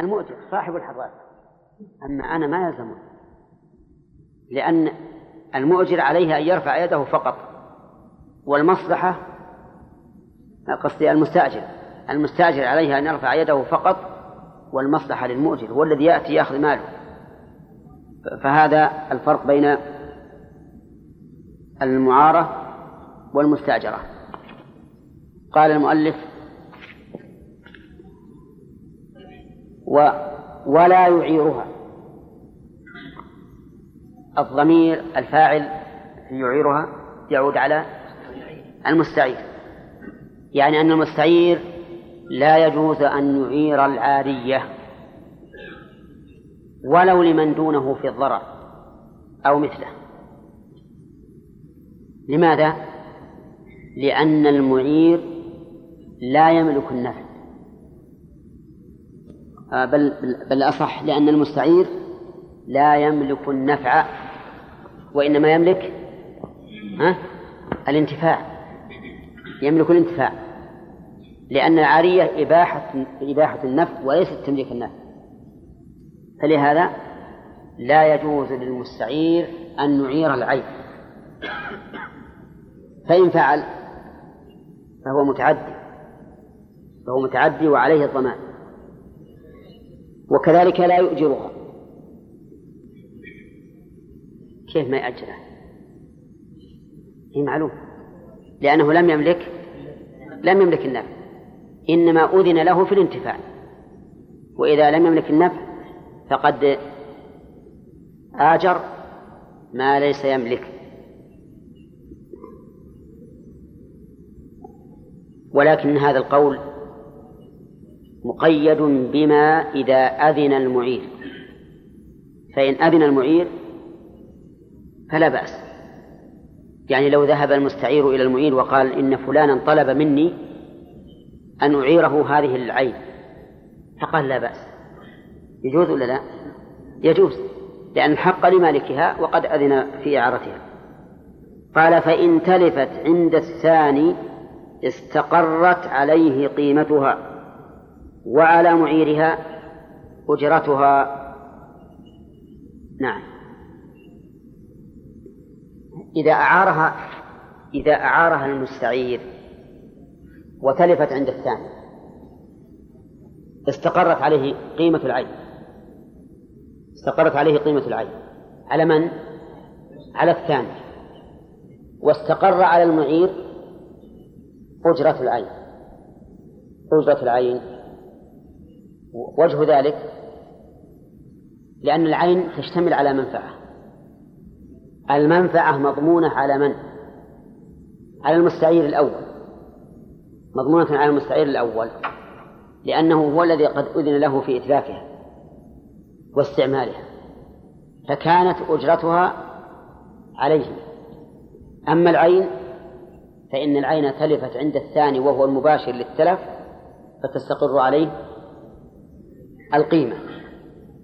المؤجر صاحب الحضارة. أما أنا ما يلزمه. لأن المؤجر عليه أن يرفع يده فقط. والمصلحة قصدي المستأجر. المستأجر عليه أن يرفع يده فقط والمصلحة للمؤجر هو الذي يأتي يأخذ ماله. فهذا الفرق بين المعارة والمستأجرة. قال المؤلف و ولا يعيرها. الضمير الفاعل يعيرها يعود على المستعير. يعني أن المستعير لا يجوز أن يعير العارية ولو لمن دونه في الضرر أو مثله. لماذا؟ لأن المعير لا يملك النفع. بل بل أصح لأن المستعير لا يملك النفع وإنما يملك ها؟ الانتفاع يملك الانتفاع لأن العارية إباحة إباحة النفع وليست تمليك النفع. فلهذا لا يجوز للمستعير أن يعير العين فإن فعل فهو متعدي فهو متعدي وعليه الضمان. وكذلك لا يؤجرها كيف ما يأجره هي معلوم. لأنه لم يملك لم يملك النفع. إنما أذن له في الانتفاع. وإذا لم يملك النفع فقد آجر ما ليس يملك. ولكن هذا القول مقيد بما إذا أذن المعير. فإن أذن المعير فلا بأس. يعني لو ذهب المستعير إلى المعير وقال إن فلانا طلب مني أن أعيره هذه العين فقال لا بأس. يجوز ولا لا؟ يجوز لأن الحق لمالكها وقد أذن في إعارتها. قال فإن تلفت عند الثاني استقرت عليه قيمتها. وعلى معيرها أجرتها. نعم. إذا أعارها إذا أعارها المستعير وتلفت عند الثاني استقرت عليه قيمة العين. استقرت عليه قيمة العين. على من؟ على الثاني. واستقر على المعير أجرة العين. أجرة العين. وجه ذلك لأن العين تشتمل على منفعة. المنفعة مضمونة على من؟ على المستعير الأول. مضمونة على المستعير الأول. لأنه هو الذي قد أذن له في إتلافها واستعمالها. فكانت أجرتها عليه أما العين فإن العين تلفت عند الثاني وهو المباشر للتلف فتستقر عليه القيمة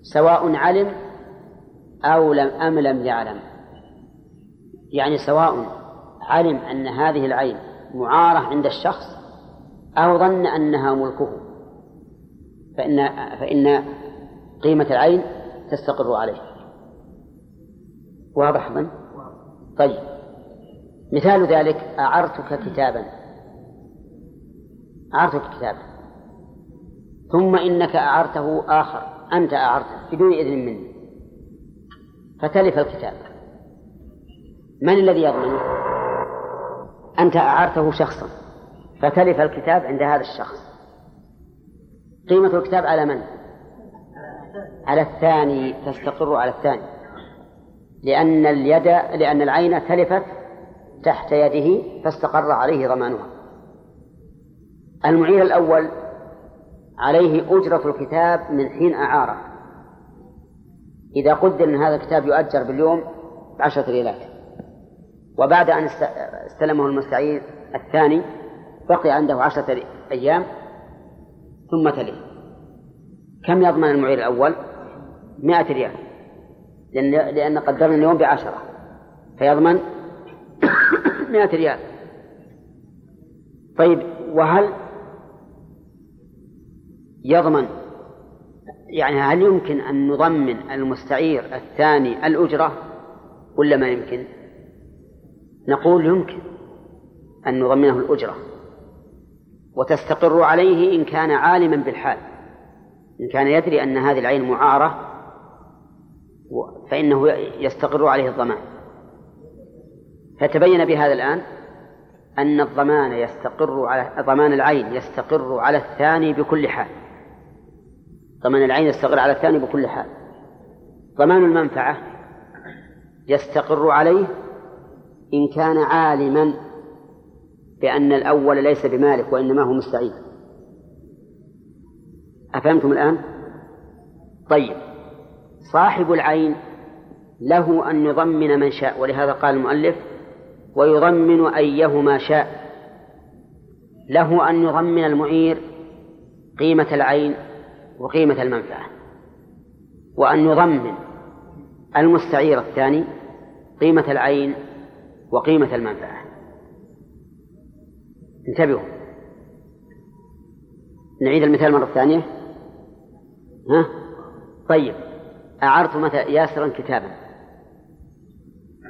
سواء علم أو لم أم لم يعلم. يعني سواء علم أن هذه العين معارة عند الشخص أو ظن أنها ملكه فإن فإن قيمة العين تستقر عليه. واضح من؟ طيب. مثال ذلك أعرتك كتابا؟ أعرتك كتابا. ثم إنك أعرته آخر أنت أعرته بدون إذن مني. فتلف الكتاب. من الذي يضمنه؟ أنت أعرته شخصا. فتلف الكتاب عند هذا الشخص. قيمة الكتاب على من؟ على الثاني تستقر على الثاني. لأن اليد لأن العين تلفت تحت يده فاستقر عليه ضمانها. المعير الأول عليه أجرة الكتاب من حين أعاره. إذا قدر أن هذا الكتاب يؤجر باليوم بعشرة ريالات. وبعد أن استلمه المستعير الثاني بقي عنده عشرة أيام ثم تلف كم يضمن المعير الأول؟ مائة ريال. لأن, لأن قدرنا اليوم بعشرة. فيضمن مائة ريال. طيب وهل يضمن. يعني هل يمكن أن نضمن المستعير الثاني الأجرة ولا ما يمكن؟ نقول يمكن أن نضمنه الأجرة وتستقر عليه إن كان عالما بالحال. إن كان يدري أن هذه العين معارة فإنه يستقر عليه الضمان. فتبين بهذا الآن أن الضمان يستقر على ضمان العين يستقر على الثاني بكل حال. ضمان العين يستقر على الثاني بكل حال. ضمان المنفعة؟ يستقر عليه إن كان عالما بأن الأول ليس بمالك وإنما هو مستعيد أفهمتم الآن؟ طيب. صاحب العين له أن يضمن من شاء ولهذا قال المؤلف ويضمن أيهما شاء. له أن يضمن المعير قيمة العين. وقيمة المنفعة. وأن يضمن المستعير الثاني قيمة العين وقيمة المنفعة. انتبهوا. نعيد المثال مرة ثانية. ها؟ طيب. أعرت مثلا ياسرا كتابا.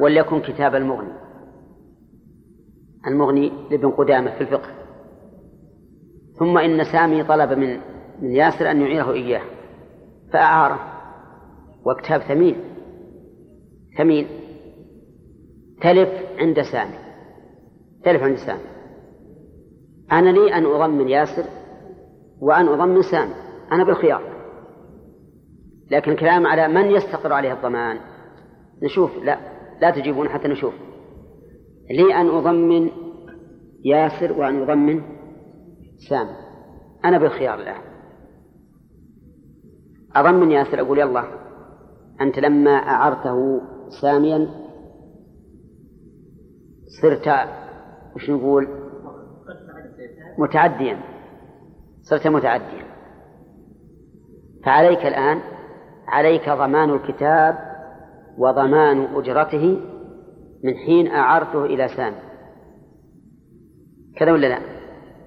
وليكن كتاب المغني. المغني لابن قدامة في الفقه. ثم إن سامي طلب من من ياسر أن يعيره إياه. فأعاره وكتاب ثمين. ثمين. تلف عند سامي. تلف عند سامي. أنا لي أن أضمن ياسر وأن أضمن سامي. أنا بالخيار. لكن الكلام على من يستقر عليه الضمان. نشوف. لا. لا تجيبون حتى نشوف. لي أن أضمن ياسر وأن أضمن سامي. أنا بالخيار الآن. أضمن ياسر أقول يلا أنت لما أعرته ساميا صرت وش نقول؟ متعديا صرت متعديا. فعليك الآن عليك ضمان الكتاب وضمان أجرته من حين أعرته إلى سامي كذا ولا لا؟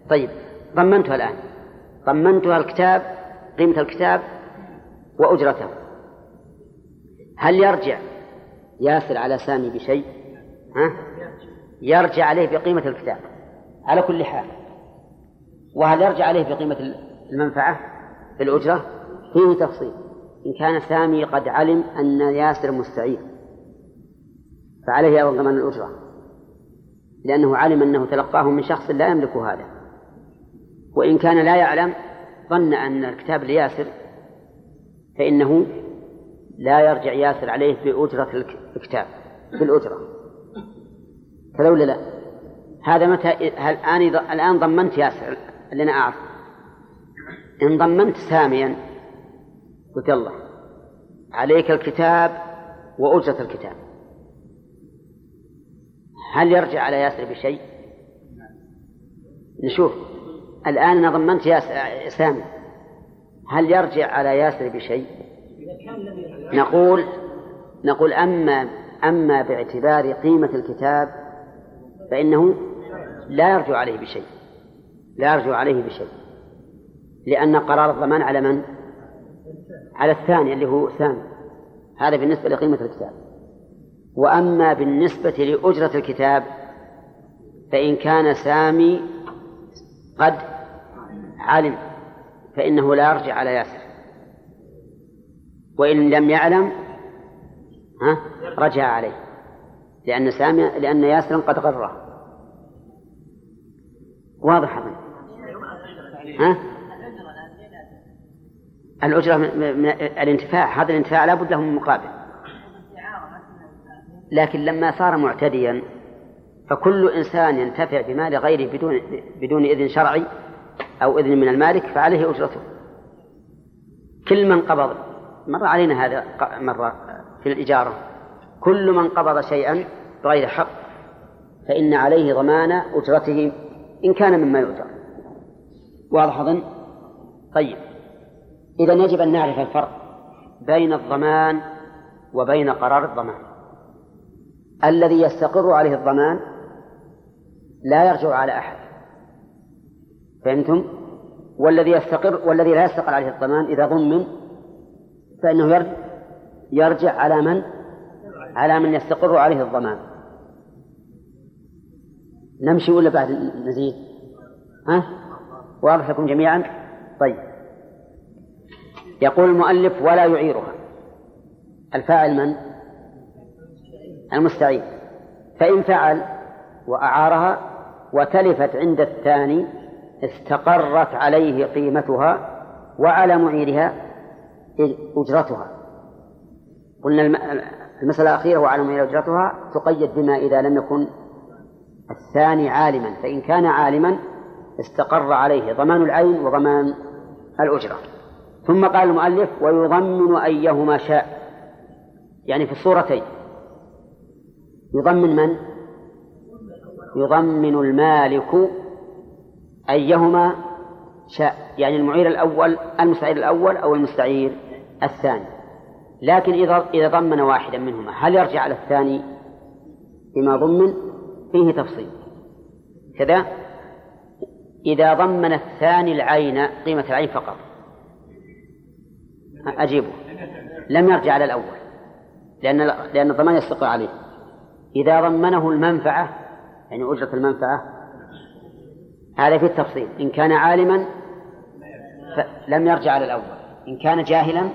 طيب ضمنتها الآن. ضمنتها الكتاب قيمة الكتاب وأجرته. هل يرجع ياسر على سامي بشيء؟ ها؟ يرجع عليه بقيمة الكتاب. على كل حال. وهل يرجع عليه بقيمة المنفعة؟ الأجرة؟ فيه تفصيل. إن كان سامي قد علم أن ياسر مستعير فعليه أيضا ضمان الأجرة. لأنه علم أنه تلقاه من شخص لا يملك هذا. وإن كان لا يعلم ظن أن الكتاب لياسر فإنه لا يرجع ياسر عليه بأجرة الكتاب بالأجرة كذا ولا لا؟ هذا متى الآن الآن ضمنت ياسر اللي أنا أعرف. إن ضمنت ساميا قلت الله عليك الكتاب وأجرة الكتاب. هل يرجع على ياسر بشيء؟ نشوف. الآن أنا ضمنت ياسر سامي. هل يرجع على ياسر بشيء؟ نقول نقول أما أما باعتبار قيمة الكتاب فإنه لا يرجع عليه بشيء. لا يرجع عليه بشيء. لأن قرار الضمان على من؟ على الثاني اللي هو ثاني. هذا بالنسبة لقيمة الكتاب. وأما بالنسبة لأجرة الكتاب فإن كان سامي قد علم. فإنه لا يرجع على ياسر. وإن لم يعلم ها رجع عليه. لأن سامي لأن ياسرا قد غره. واضح ها؟ الأجرة من الانتفاع. هذا الانتفاع لا بد له من مقابل. لكن لما صار معتديا فكل إنسان ينتفع بمال غيره بدون بدون إذن شرعي أو إذن من المالك فعليه أجرته. كل من قبض مر علينا هذا مرة في الإجارة. كل من قبض شيئا بغير حق فإن عليه ضمان أجرته إن كان مما يؤجر. واضح أظن؟ طيب. إذا يجب أن نعرف الفرق بين الضمان وبين قرار الضمان. الذي يستقر عليه الضمان لا يرجع على أحد. فهمتم؟ والذي يستقر والذي لا يستقر عليه الضمان إذا ضمن فإنه يرجع على من؟ على من يستقر عليه الضمان. نمشي ولا بعد نزيد؟ ها؟ واضح لكم جميعا؟ طيب. يقول المؤلف ولا يعيرها. الفاعل من؟ المستعين. فإن فعل وأعارها وتلفت عند الثاني استقرت عليه قيمتها وعلى معيرها أجرتها. قلنا المسألة الأخيرة وعلى معير أجرتها تقيد بما إذا لم يكن الثاني عالما فإن كان عالما استقر عليه ضمان العين وضمان الأجرة. ثم قال المؤلف ويضمن أيهما شاء. يعني في الصورتين. يضمن من؟ يضمن المالك أيهما شاء يعني المعير الأول المستعير الأول أو المستعير الثاني. لكن إذا إذا ضمن واحدا منهما هل يرجع على الثاني بما ضمن؟ فيه تفصيل. كذا إذا ضمن الثاني العين قيمة العين فقط. أجيبه. لم يرجع على الأول لأن لأن الضمان يستقر عليه. إذا ضمنه المنفعة يعني أجرة المنفعة هذا في التفصيل. إن كان عالما لم يرجع على الأول. إن كان جاهلا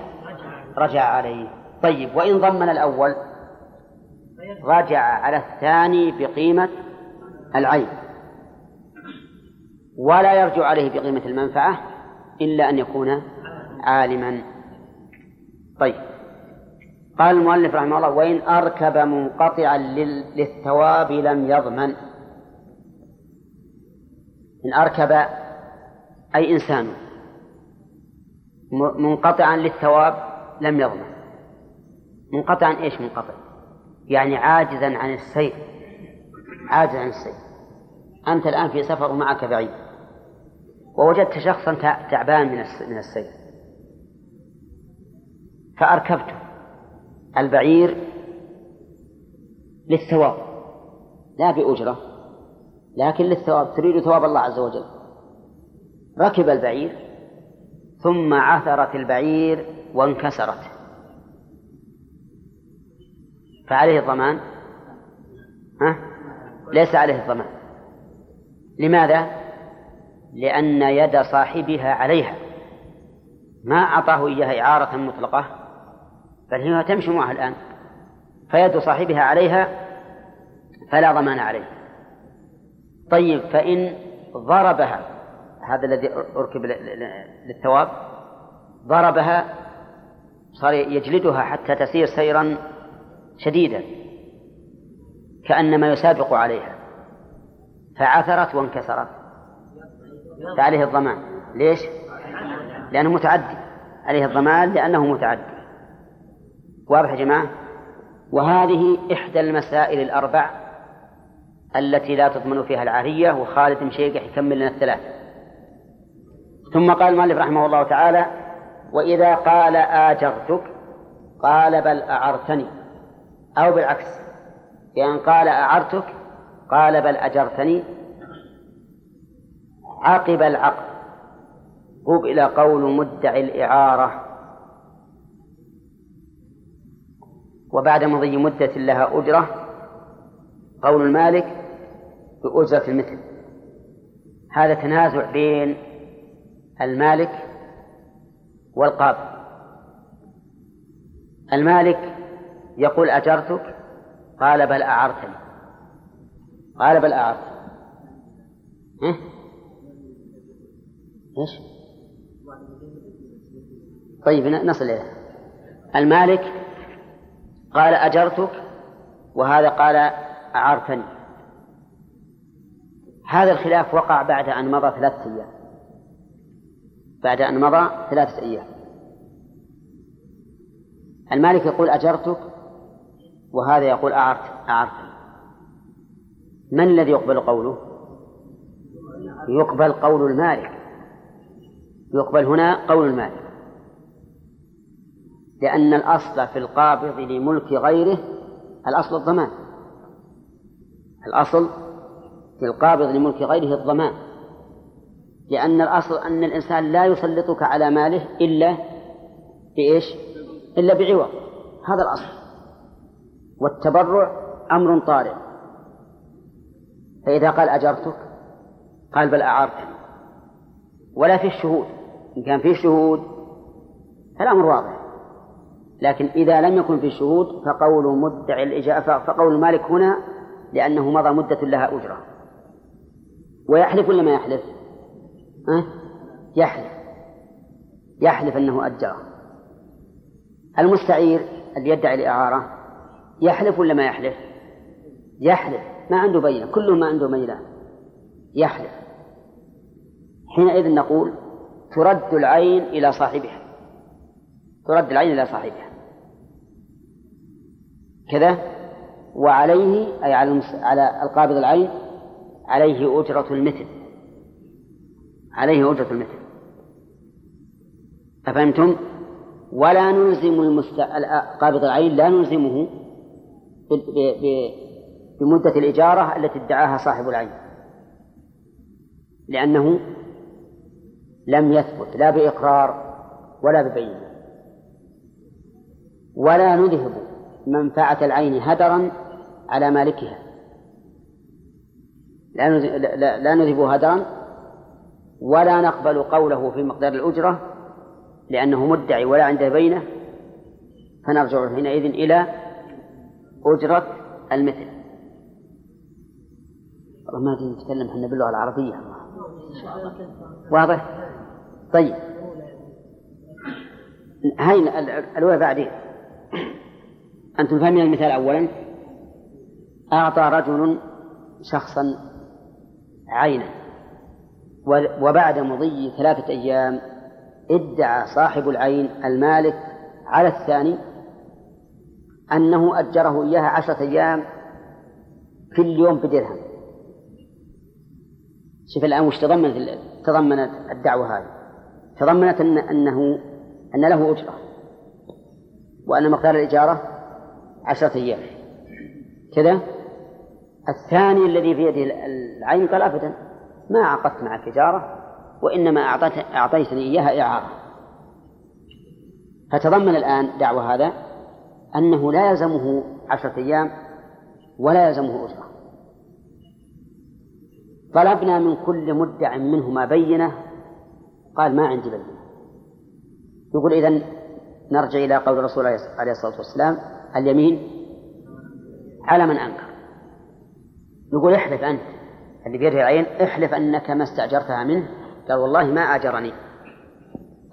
رجع عليه. طيب وإن ضمن الأول رجع على الثاني بقيمة العين. ولا يرجع عليه بقيمة المنفعة إلا أن يكون عالما. طيب. قال المؤلف رحمه الله وإن أركب منقطعا للثواب لم يضمن. إن أركب أي إنسان منقطعا للثواب لم يضمن منقطعا إيش منقطع؟ يعني عاجزا عن السير. عاجز عن السير. أنت الآن في سفر ومعك بعيد. ووجدت شخصا تعبان من السير. فأركبته البعير للثواب. لا بأجرة. لكن للثواب تريد ثواب الله عز وجل. ركب البعير ثم عثرت البعير وانكسرت. فعليه الضمان؟ ها؟ ليس عليه الضمان. لماذا؟ لأن يد صاحبها عليها. ما أعطاه إياها إعارة مطلقة بل هي تمشي معها الآن. فيد صاحبها عليها فلا ضمان عليه. طيب فإن ضربها هذا الذي أركب للثواب ضربها صار يجلدها حتى تسير سيرا شديدا كأنما يسابق عليها فعثرت وانكسرت فعليه الضمان. ليش؟ لأنه متعدي عليه الضمان لأنه متعدي. واضح يا جماعة؟ وهذه إحدى المسائل الأربع التي لا تضمن فيها العارية وخالد مشيقح يكمل لنا الثلاث. ثم قال المؤلف رحمه الله تعالى وإذا قال آجرتك قال بل أعرتني. أو بالعكس بأن قال أعرتك قال بل أجرتني. عقب العقد قبل قول مدعي الإعارة. وبعد مضي مدة لها أجرة قول المالك بأجرة المثل. هذا تنازع بين المالك والقاضي. المالك يقول أجرتك؟ قال بل أعرتني. قال بل أعرتني. ها؟ إيش؟ طيب نصل إليه. المالك قال أجرتك وهذا قال أعرتني. هذا الخلاف وقع بعد أن مضى ثلاثة أيام. بعد أن مضى ثلاثة أيام. المالك يقول أجرتك؟ وهذا يقول أعرت أعرتني من الذي يقبل قوله؟ يقبل قول المالك. يقبل هنا قول المالك. لأن الأصل في القابض لملك غيره الأصل الضمان. الأصل في القابض لملك غيره الضمان. لأن الأصل أن الإنسان لا يسلطك على ماله إلا بإيش؟ إلا بعوض. هذا الأصل. والتبرع أمر طارئ. فإذا قال أجرتك؟ قال بل أعرتني ولا في الشهود. إن كان في شهود فالأمر واضح. لكن إذا لم يكن في شهود فقول مدعي الإجابة فقول المالك هنا لأنه مضى مدة لها أجرة. ويحلف ولا ما يحلف؟ أه؟ يحلف. يحلف أنه أجره. المستعير اللي يدعي الإعارة يحلف ولا ما يحلف؟ يحلف. ما عنده بينة. كل ما عنده ميلان يحلف. حينئذ نقول ترد العين إلى صاحبها. ترد العين إلى صاحبها. كذا؟ وعليه أي على على القابض العين عليه أجرة المثل. عليه أجرة المثل. أفهمتم؟ ولا نلزم المست... قابض العين لا نلزمه ب... ب... بمدة الإجارة التي ادعاها صاحب العين. لأنه لم يثبت لا بإقرار ولا ببينة ولا نذهب منفعة العين هدرا على مالكها. لا لا نذهب هدرا ولا نقبل قوله في مقدار الأجرة لأنه مدعي ولا عنده بينة. فنرجع حينئذ إلى أجرة المثل. والله ما نتكلم إحنا باللغة العربية. واضح؟ طيب. هاي الأولى بعدين. أنتم فاهمين المثال أولا؟ أعطى رجل شخصا عينا وبعد مضي ثلاثة أيام ادعى صاحب العين المالك على الثاني أنه أجره إياها عشرة أيام كل يوم بدرهم. شوف الآن وش تضمنت تضمنت الدعوة هذه؟ تضمنت أن أنه أن له أجرة. وأن مقدار الإجارة عشرة أيام. كذا؟ الثاني الذي في يده العين قال أبدا ما عقدت معك إجارة وإنما أعطيت أعطيتني إياها إعارة. فتضمن الآن دعوة هذا أنه لا يلزمه عشرة أيام ولا يلزمه أجرة طلبنا من كل مدع منهما بينة قال ما عندي بينة. يقول إذا نرجع إلى قول الرسول عليه الصلاة والسلام اليمين على من أنكر. نقول احلف أنت. اللي بيده العين احلف أنك ما استأجرتها منه. قال والله ما أجرني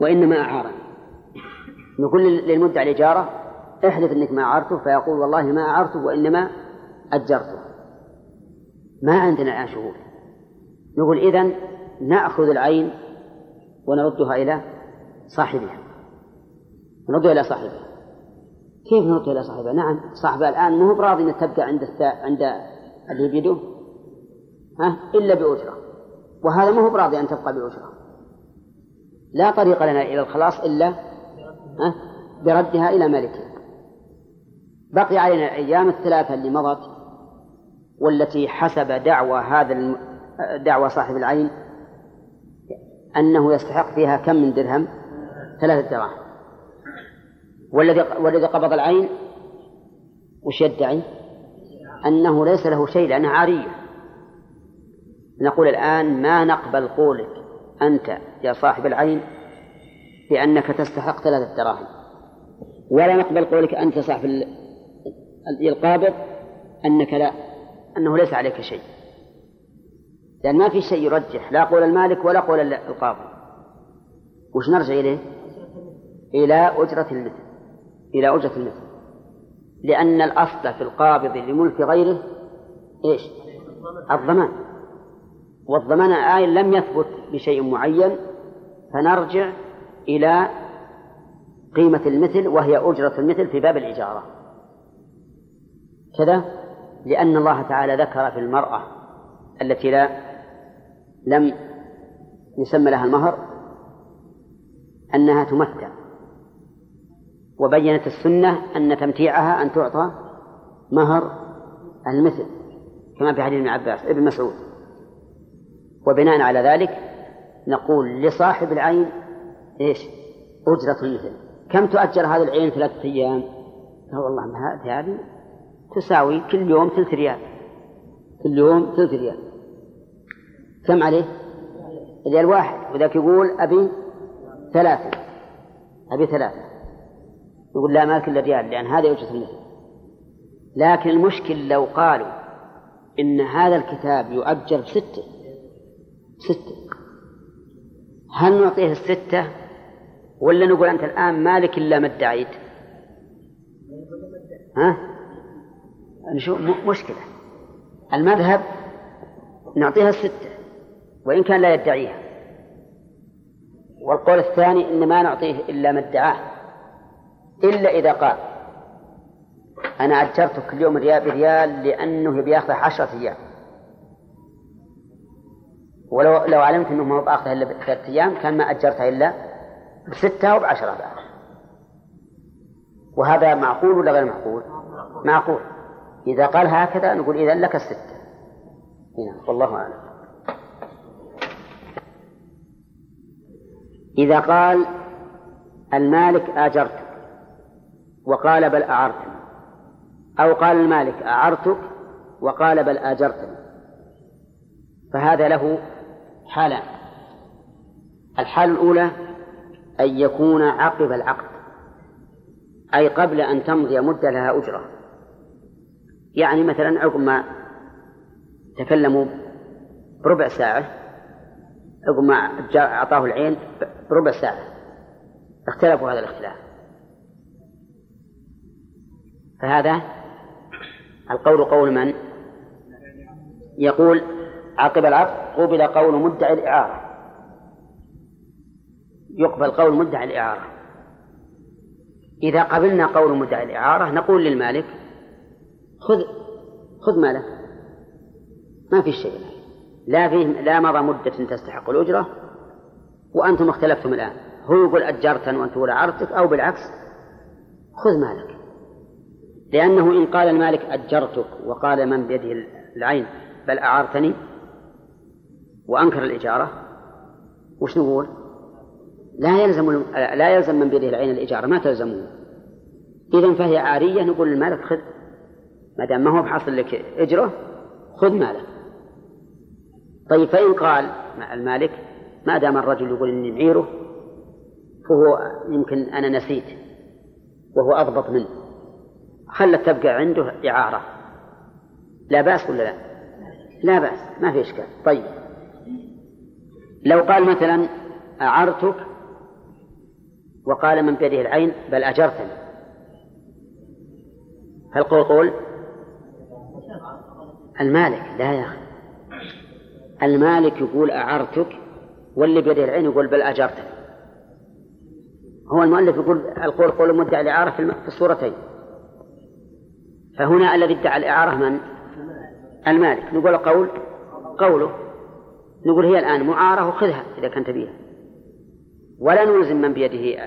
وإنما أعارني. نقول للمدعي الإجارة احلف أنك ما أعرته فيقول والله ما أعرته وإنما أجرته. ما عندنا الآن شهود نقول إذا نأخذ العين ونردها إلى صاحبها. نردها إلى صاحبها. كيف نردها إلى صاحبها؟ نعم صاحبها الآن مو براضي أن تبقى عند عند اللي بيده ها؟ إلا بأجرة وهذا ما هو براضي أن تبقى بأجرة لا طريق لنا إلى الخلاص إلا ها؟ بردها إلى مالكها بقي علينا الأيام الثلاثة اللي مضت والتي حسب دعوى هذا دعوى صاحب العين أنه يستحق فيها كم من درهم؟ ثلاثة دراهم. والذي والذي قبض العين وش يدعي؟ أنه ليس له شيء لأنها عارية. نقول الآن ما نقبل قولك أنت يا صاحب العين بأنك تستحق ثلاثة دراهم. ولا نقبل قولك أنت صاحب القابض أنك لا أنه ليس عليك شيء. لأن ما في شيء يرجح لا قول المالك ولا قول القاضي وش نرجع إليه؟ إلى أجرة المثل. إلى أجرة المثل. لأن الأصل في القابض لملك غيره إيش؟ الضمان. والضمان آية لم يثبت بشيء معين فنرجع إلى قيمة المثل وهي أجرة المثل في باب الإجارة. كذا؟ لأن الله تعالى ذكر في المرأة التي لا لم يسمى لها المهر أنها تمتع وبينت السنة أن تمتيعها أن تعطى مهر المثل كما في حديث ابن عباس ابن مسعود. وبناء على ذلك نقول لصاحب العين إيش؟ أجرة المثل. كم تؤجر هذه العين ثلاثة أيام؟ والله هذه تساوي كل يوم ثلث ريال. كل يوم ثلث ريال. كم عليه؟ ريال واحد. وذاك يقول أبي ثلاثة. أبي ثلاثة. يقول لا مالك إلا ريال لأن هذا يوجد المثل لكن المشكل لو قالوا إن هذا الكتاب يؤجر بستة ستة. هل نعطيه الستة ولا نقول أنت الآن مالك إلا ما ادعيت؟ ها؟ نشوف مشكلة. المذهب نعطيها الستة وإن كان لا يدعيها. والقول الثاني إن ما نعطيه إلا ما ادعاه. إلا إذا قال أنا أجرتك اليوم ريال بريال لأنه بياخذ عشرة أيام. ولو لو علمت أنه ما بآخذها إلا بثلاثة أيام كان ما أجرتها إلا بستة أو بعشرة وهذا معقول ولا غير معقول؟ معقول. إذا قال هكذا نقول إذا لك الستة. هنا والله أعلم. إذا قال المالك آجرتك وقال بل أعرتني. أو قال المالك أعرتك وقال بل آجرتني. فهذا له حالان. الحال الأولى أن يكون عقب العقد أي قبل أن تمضي مدة لها أجرة. يعني مثلا عقب ما تكلموا بربع ساعة عقب ما أعطاه العين بربع ساعة. اختلفوا هذا الاختلاف. فهذا القول قول من؟ يقول عقب العقد قبل قول مدعي الإعارة. يقبل قول مدعي الإعارة. إذا قبلنا قول مدعي الإعارة نقول للمالك خذ خذ مالك ما في شيء. لا فيه لا مضى مدة تستحق الأجرة وأنتم اختلفتم الآن. هو يقول أجرتن وأنت تقول أعرتك أو بالعكس خذ مالك. لأنه إن قال المالك أجرتك وقال من بيده العين بل أعارتني وأنكر الإجارة وش نقول؟ لا يلزم لا يلزم من بيده العين الإجارة ما تلزمه. إذا فهي عارية نقول للمالك خذ ما دام ما هو بحصل لك إجرة خذ مالك طيب فإن قال المالك ما دام الرجل يقول إني معيره فهو يمكن أنا نسيت وهو أضبط منه. خلت تبقى عنده إعارة. لا بأس ولا لا؟ لا بأس ما في إشكال. طيب. لو قال مثلا أعرتك؟ وقال من بيده العين بل أجرتني. هل قول قول؟ المالك لا يا أخي. المالك يقول أعرتك واللي بيده العين يقول بل أجرتني. هو المؤلف يقول القول قول مدعي الإعارة في الصورتين. فهنا الذي ادعى الإعارة من؟ المالك. نقول قول قوله. نقول هي الآن معارة وخذها إذا كنت بها. ولا نلزم من بيده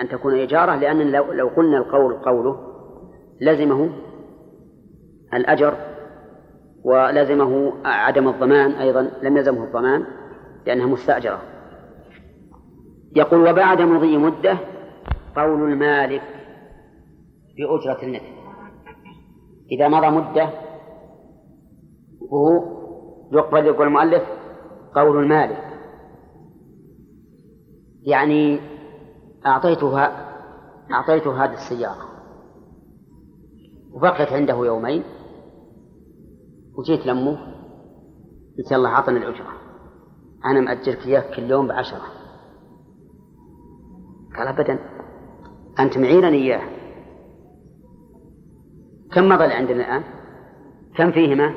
أن تكون إجارة لأن لو, قلنا القول قوله لزمه الأجر ولزمه عدم الضمان أيضا. لم يلزمه الضمان لأنها مستأجرة. يقول وبعد مضي مدة قول المالك بأجرة المثل إذا مضى مدة وهو يقبل يقول المؤلف قول المالك. يعني أعطيتها أعطيته هذه السيارة. وبقيت عنده يومين. وجيت لأمه قلت يلا أعطني الأجرة. أنا مأجرك إياه كل يوم بعشرة. قال أبدا أنت معيرني إياه. كم مضى عندنا الآن؟ كم فيهما؟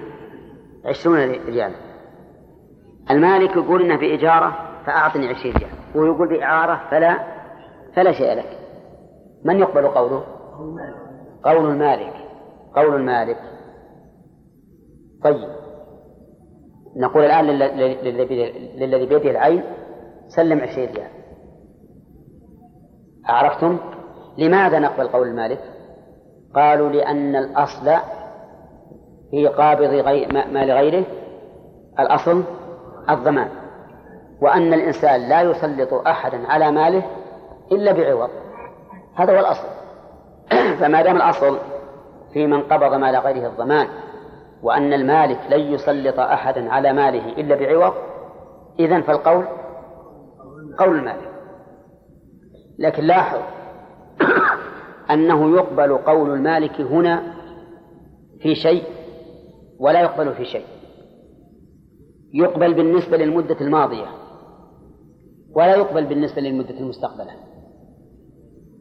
عشرون ريال المالك يقول إنه بإجارة فأعطني عشرين ريال. ويقول بإعارة فلا فلا شيء لك. من يقبل قوله؟ قول المالك. قول المالك. طيب. نقول الآن للذي بيده العين سلم عشرين ريال. أعرفتم؟ لماذا نقبل قول المالك؟ قالوا لأن الأصل في قابض غي... مال غيره الأصل الضمان وأن الإنسان لا يسلط أحدا على ماله إلا بعوض هذا هو الأصل. فما دام الأصل في من قبض مال غيره الضمان وأن المالك لن يسلط أحدا على ماله إلا بعوض إذن فالقول قول المالك لكن لاحظ أنه يقبل قول المالك هنا في شيء ولا يقبل في شيء. يقبل بالنسبة للمدة الماضية ولا يقبل بالنسبة للمدة المستقبلة.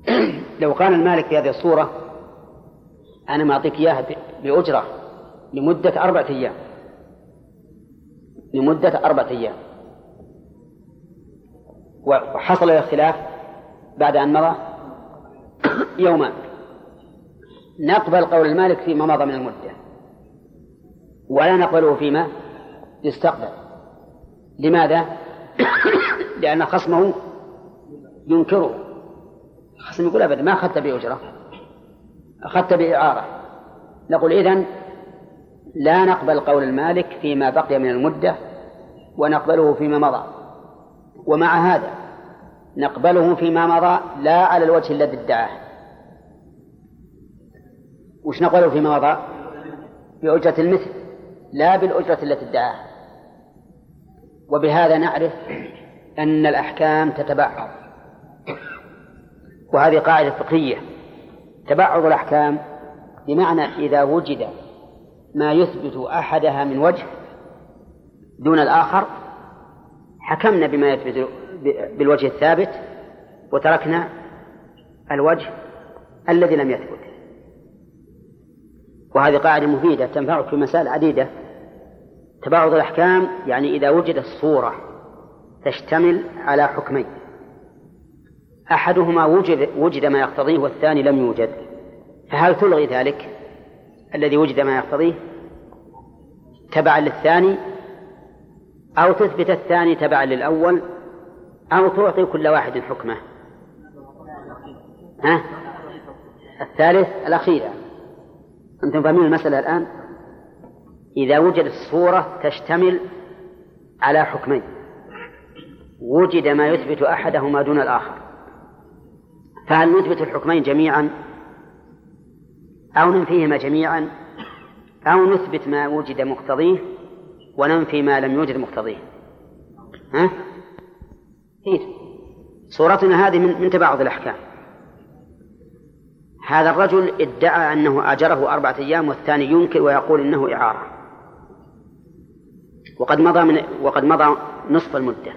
لو كان المالك في هذه الصورة أنا ما أعطيك إياها بأجرة لمدة أربعة أيام. لمدة أربعة أيام. وحصل الاختلاف بعد أن مضى يومان نقبل قول المالك فيما مضى من المدة. ولا نقبله فيما يستقبل. لماذا؟ لأن خصمه ينكره. الخصم يقول أبدا ما أخذت بأجرة أخذت بإعارة نقول إذن لا نقبل قول المالك فيما بقي من المدة ونقبله فيما مضى. ومع هذا نقبله فيما مضى لا على الوجه الذي ادعاه. وش نقبله فيما مضى؟ بأجرة المثل لا بالأجرة التي ادعاها وبهذا نعرف أن الأحكام تتبعض. وهذه قاعدة فقهية. تبعض الأحكام بمعنى إذا وجد ما يثبت أحدها من وجه دون الآخر حكمنا بما يثبت بالوجه الثابت وتركنا الوجه الذي لم يثبت. وهذه قاعدة مفيدة تنفعك في مسائل عديدة. تباعد الأحكام يعني إذا وجدت صورة تشتمل على حكمين. أحدهما وجد وجد ما يقتضيه والثاني لم يوجد. فهل تلغي ذلك؟ الذي وجد ما يقتضيه تبعا للثاني أو تثبت الثاني تبعا للأول أو تعطي كل واحد حكمه. ها؟ الثالث الأخيرة. أنتم فاهمين المسألة الآن؟ إذا وجدت صورة تشتمل على حكمين. وجد ما يثبت أحدهما دون الآخر. فهل نثبت الحكمين جميعا؟ أو ننفيهما جميعا؟ أو نثبت ما وجد مقتضيه وننفي ما لم يوجد مقتضيه. ها؟ كيف صورتنا هذه من, من تباعد الأحكام. هذا الرجل ادعى أنه أجره أربعة أيام والثاني ينكر ويقول إنه إعارة. وقد مضى من وقد مضى نصف المدة.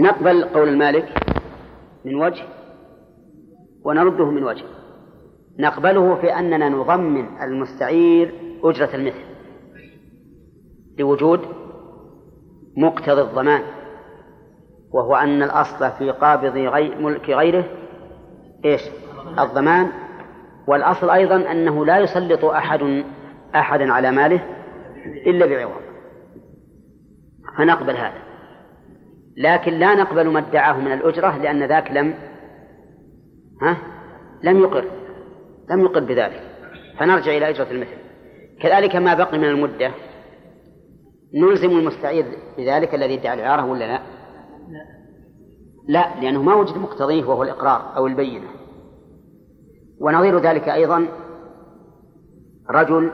نقبل قول المالك من وجه ونرده من وجه. نقبله في أننا نضمن المستعير أجرة المثل لوجود مقتضى الضمان. وهو أن الأصل في قابض غي ملك غيره إيش؟ الضمان. والأصل أيضا أنه لا يسلط أحد أحدا على ماله إلا بعوض. فنقبل هذا. لكن لا نقبل ما ادعاه من الأجرة لأن ذاك لم ها؟ لم يقر. لم يقر بذلك. فنرجع إلى أجرة المثل. كذلك ما بقي من المدة. نلزم المستعير بذلك الذي ادعى الإعارة ولا لا؟ لا. لأنه ما وجد مقتضيه وهو الإقرار أو البينة. ونظير ذلك أيضا رجل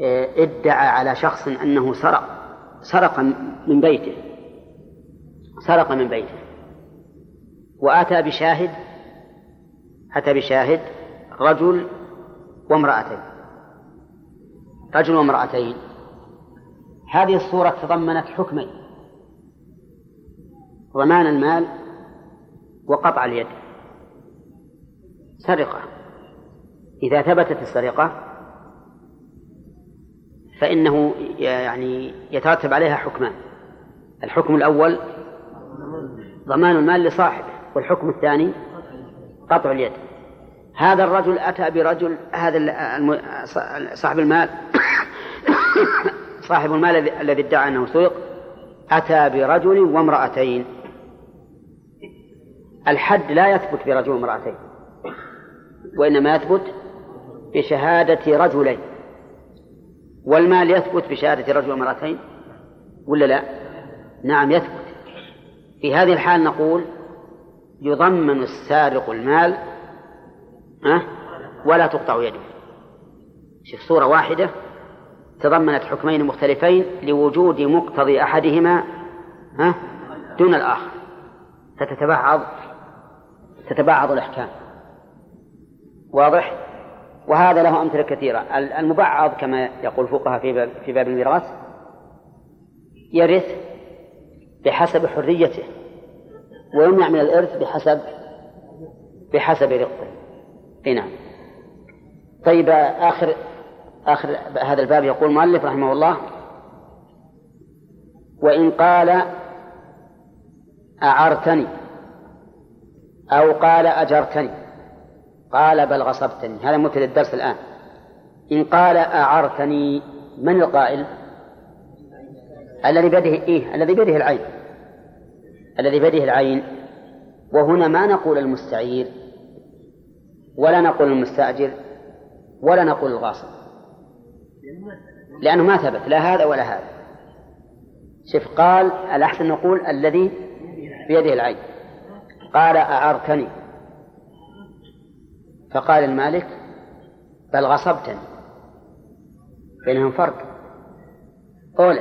آه، ادعى على شخص أنه سرق سرق من بيته. سرق من بيته. وأتى بشاهد أتى بشاهد رجل وامرأتين. رجل وامرأتين. هذه الصورة تضمنت حكمين. ضمان المال وقطع اليد. سرقة. إذا ثبتت السرقة فإنه يعني يترتب عليها حكمان. الحكم الأول ضمان المال لصاحبه والحكم الثاني قطع اليد. هذا الرجل أتى برجل هذا صاحب المال صاحب المال الذي ادعى أنه سرق أتى برجل وامرأتين. الحد لا يثبت برجل وامرأتين وإنما يثبت بشهادة رجلين والمال يثبت بشهادة رجل ومرأتين ولا لا؟ نعم يثبت في هذه الحال نقول يضمن السارق المال أه؟ ولا تقطع يده شوف صورة واحدة تضمنت حكمين مختلفين لوجود مقتضي أحدهما أه؟ دون الآخر فتتبعض تتبعض الأحكام. واضح؟ وهذا له أمثلة كثيرة. المبعض كما يقول الفقهاء في باب, في باب الميراث يرث بحسب حريته ويمنع من الإرث بحسب بحسب رقه أي نعم. طيب آخر آخر هذا الباب يقول المؤلف رحمه الله وإن قال أعرتني. أو قال أجرتني. قال بل غصبتني. هذا مبتدأ الدرس الآن. إن قال أعرتني من القائل؟ الذي بيده إيه الذي بيده العين. الذي بيده العين. وهنا ما نقول المستعير ولا نقول المستأجر ولا نقول الغاصب. لأنه ما ثبت لا هذا ولا هذا. شوف قال الأحسن نقول الذي بيده العين. قال أعرتني فقال المالك بل غصبتني. بينهم فرق. أولى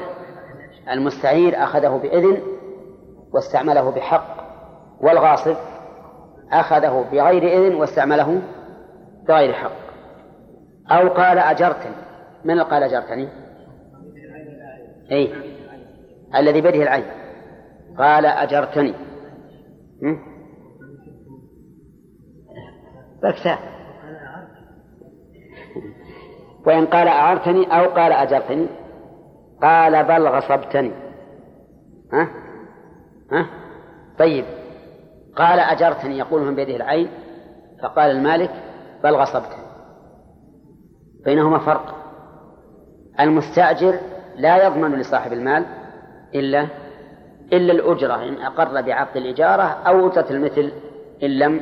المستعير أخذه بإذن واستعمله بحق والغاصب أخذه بغير إذن واستعمله بغير حق. أو قال أجرتني. من قال أجرتني؟ أي الذي بيده العين. قال أجرتني. بكسا وإن قال أعرتني أو قال أجرتني. قال بل غصبتني. ها؟ ها؟ طيب. قال أجرتني يقول من بيده العين. فقال المالك بل غصبتني. بينهما فرق. المستأجر لا يضمن لصاحب المال إلا إلا الأجرة إن أقر بعقد الإجارة أو أجرة المثل إن لم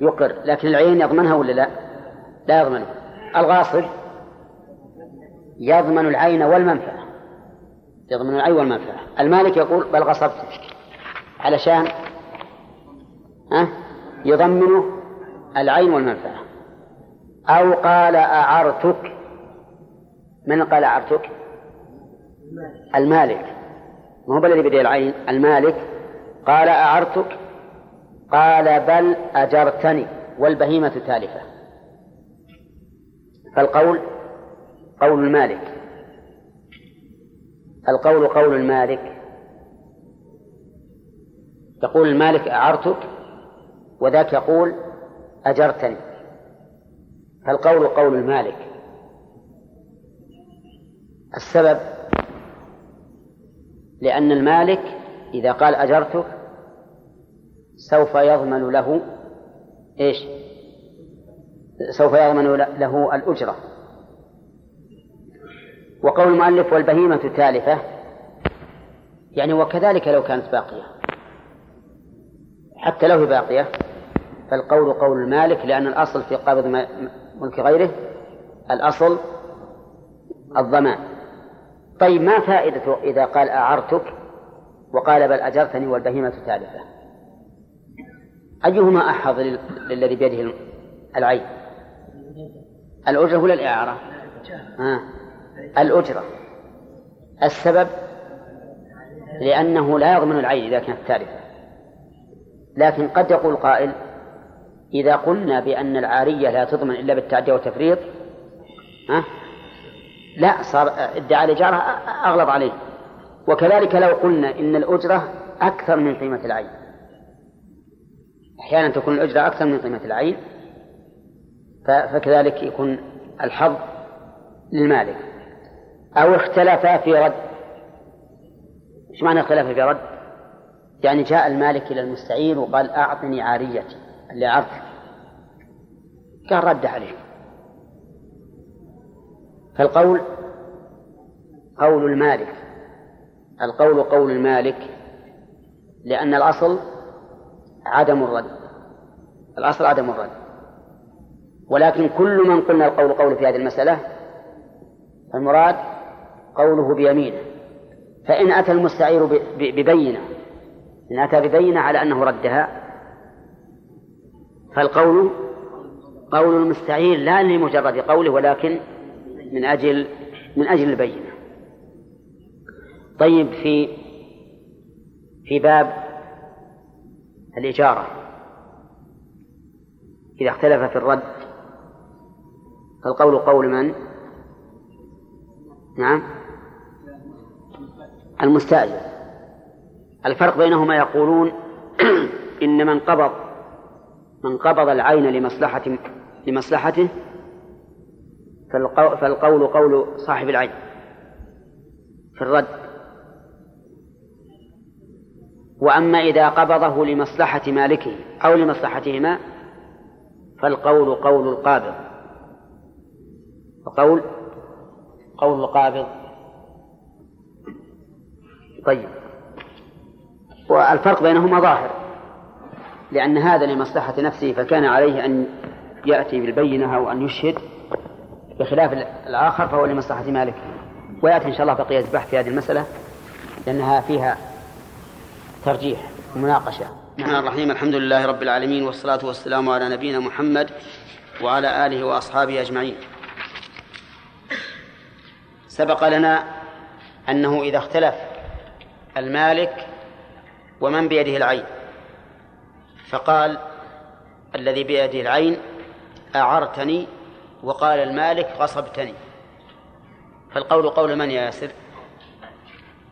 يقر لكن العين يضمنها ولا لا؟ لا يضمنها الغاصب يضمن العين والمنفعة. يضمن العين والمنفعة. المالك يقول بل غصبت. علشان ها؟ يضمن العين والمنفعة. أو قال أعرتك. من قال أعرتك؟ المالك. ما هو الذي بدي العين؟ المالك قال أعرتك. قال بل أجرتني والبهيمة تالفة. فالقول قول المالك. القول قول المالك. يقول المالك أعرتك وذاك يقول أجرتني. فالقول قول المالك. السبب لأن المالك إذا قال أجرتك سوف يضمن له إيش؟ سوف يضمن له الأجرة. وقول المؤلف والبهيمة تالفة يعني وكذلك لو كانت باقية. حتى لو هي باقية فالقول قول المالك لأن الأصل في قبض ملك غيره الأصل الضمان. طيب ما فائدة إذا قال أعرتك وقال بل أجرتني والبهيمة تالفة أيهما أحظ للذي بيده العين؟ الأجرة ولا الإعارة؟ آه. الأجرة. السبب؟ لأنه لا يضمن العين إذا كانت تالفة لكن قد يقول قائل إذا قلنا بأن العارية لا تضمن إلا بالتعدي والتفريط ها لا صار ادعاء الإجارة أغلظ عليه. وكذلك لو قلنا إن الأجرة أكثر من قيمة العين. أحيانا تكون الأجرة أكثر من قيمة العين فكذلك يكون الحظ للمالك. أو اختلفا في رد. إيش معنى اختلف في رد؟ يعني جاء المالك إلى المستعير وقال أعطني عاريتي اللي عرض قال رد عليه. فالقول قول المالك. القول قول المالك لأن الأصل عدم الرد. الأصل عدم الرد. ولكن كل من قلنا القول قول في هذه المسألة فالمراد قوله بيمينه. فإن أتى المستعير ببينة. إن أتى ببينة على أنه ردها فالقول قول المستعير لا لمجرد قوله ولكن من أجل من أجل البينة. طيب في في باب الإجارة. إذا اختلف في الرد فالقول قول من؟ نعم. المستأجر. الفرق بينهما يقولون إن من قبض من قبض العين لمصلحة لمصلحته فالقول قول صاحب العين. في الرد. وأما إذا قبضه لمصلحة مالكه أو لمصلحتهما فالقول قول القابض. القول قول القابض. طيب. والفرق بينهما ظاهر لأن هذا لمصلحة نفسه فكان عليه أن يأتي بالبينة أو أن يشهد بخلاف الآخر فهو لمصلحة مالكه. ويأتي إن شاء الله بقية البحث في هذه المسألة لأنها فيها ترجيح ومناقشة. الرحمن الرحيم. الحمد لله رب العالمين والصلاة والسلام على نبينا محمد وعلى آله وأصحابه أجمعين. سبق لنا أنه إذا اختلف المالك ومن بيده العين فقال الذي بيده العين أعرتني وقال المالك غصبتني. فالقول قول من يا ياسر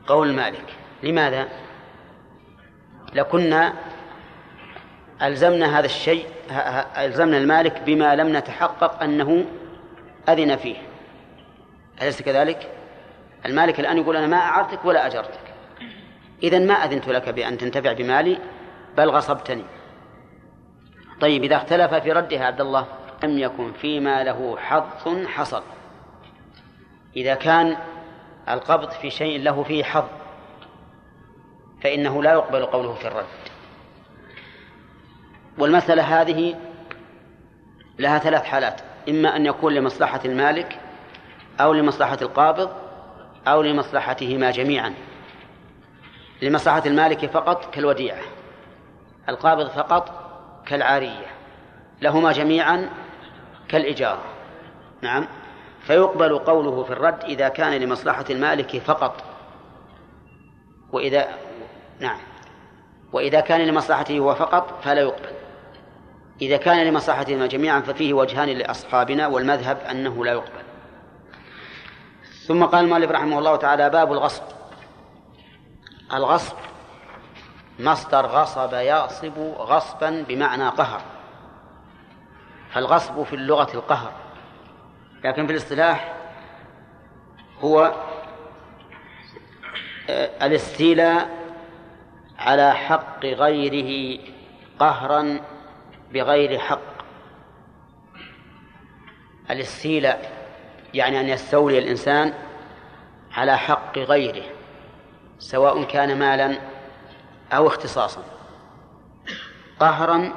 قول المالك. لماذا؟ لكنا ألزمنا هذا الشيء ألزمنا المالك بما لم نتحقق أنه أذن فيه. أليس كذلك؟ المالك الآن يقول أنا ما أعرتك ولا أجرتك. إذا ما أذنت لك بأن تنتفع بمالي؟ بل غصبتني. طيب إذا اختلف في ردها عبد الله لم يكن فيما له حظ حصل. إذا كان القبض في شيء له فيه حظ فإنه لا يقبل قوله في الرد. والمسألة هذه لها ثلاث حالات. إما أن يكون لمصلحة المالك أو لمصلحة القابض أو لمصلحتهما جميعا. لمصلحة المالك فقط كالوديعة القابض فقط كالعارية لهما جميعا كالإجارة. نعم. فيقبل قوله في الرد إذا كان لمصلحة المالك فقط وإذا نعم. وإذا كان لمصلحته هو فقط فلا يقبل. إذا كان لمصلحتهما جميعا ففيه وجهان لأصحابنا والمذهب أنه لا يقبل. ثم قال المؤلف رحمه الله تعالى باب الغصب. الغصب مصدر غصب يغصب غصبا بمعنى قهر. فالغصب في اللغة القهر. لكن في الاصطلاح هو آه، الاستيلاء على حق غيره قهرا بغير حق. الاستيلاء يعني أن يستولي الإنسان على حق غيره سواء كان مالا أو اختصاصا. قهرا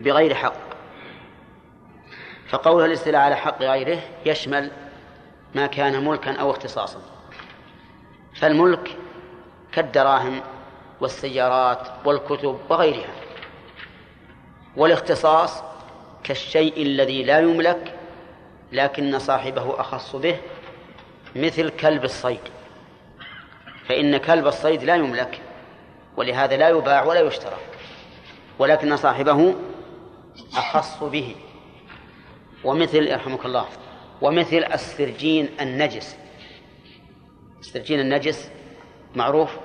بغير حق. فقول الاستيلاء على حق غيره يشمل ما كان ملكا أو اختصاصا. فالملك كالدراهم والسيارات والكتب وغيرها. والاختصاص كالشيء الذي لا يملك لكن صاحبه أخص به مثل كلب الصيد. فإن كلب الصيد لا يملك ولهذا لا يباع ولا يشترى ولكن صاحبه أخص به. ومثل يرحمك الله ومثل السرجين النجس. السرجين النجس معروف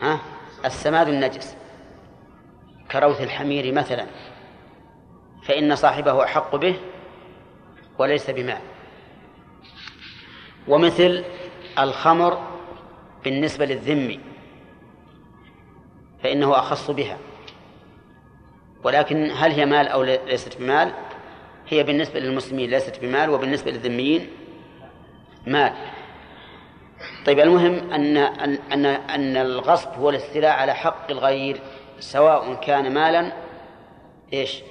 ها؟ السماد النجس. كروث الحمير مثلا. فإن صاحبه أحق به وليس بمال. ومثل الخمر بالنسبة للذمي فإنه أخص بها. ولكن هل هي مال أو ليست بمال؟ هي بالنسبة للمسلمين ليست بمال وبالنسبة للذميين مال. طيب المهم أن أن أن الغصب هو الاستيلاء على حق الغير سواء كان مالا إيش؟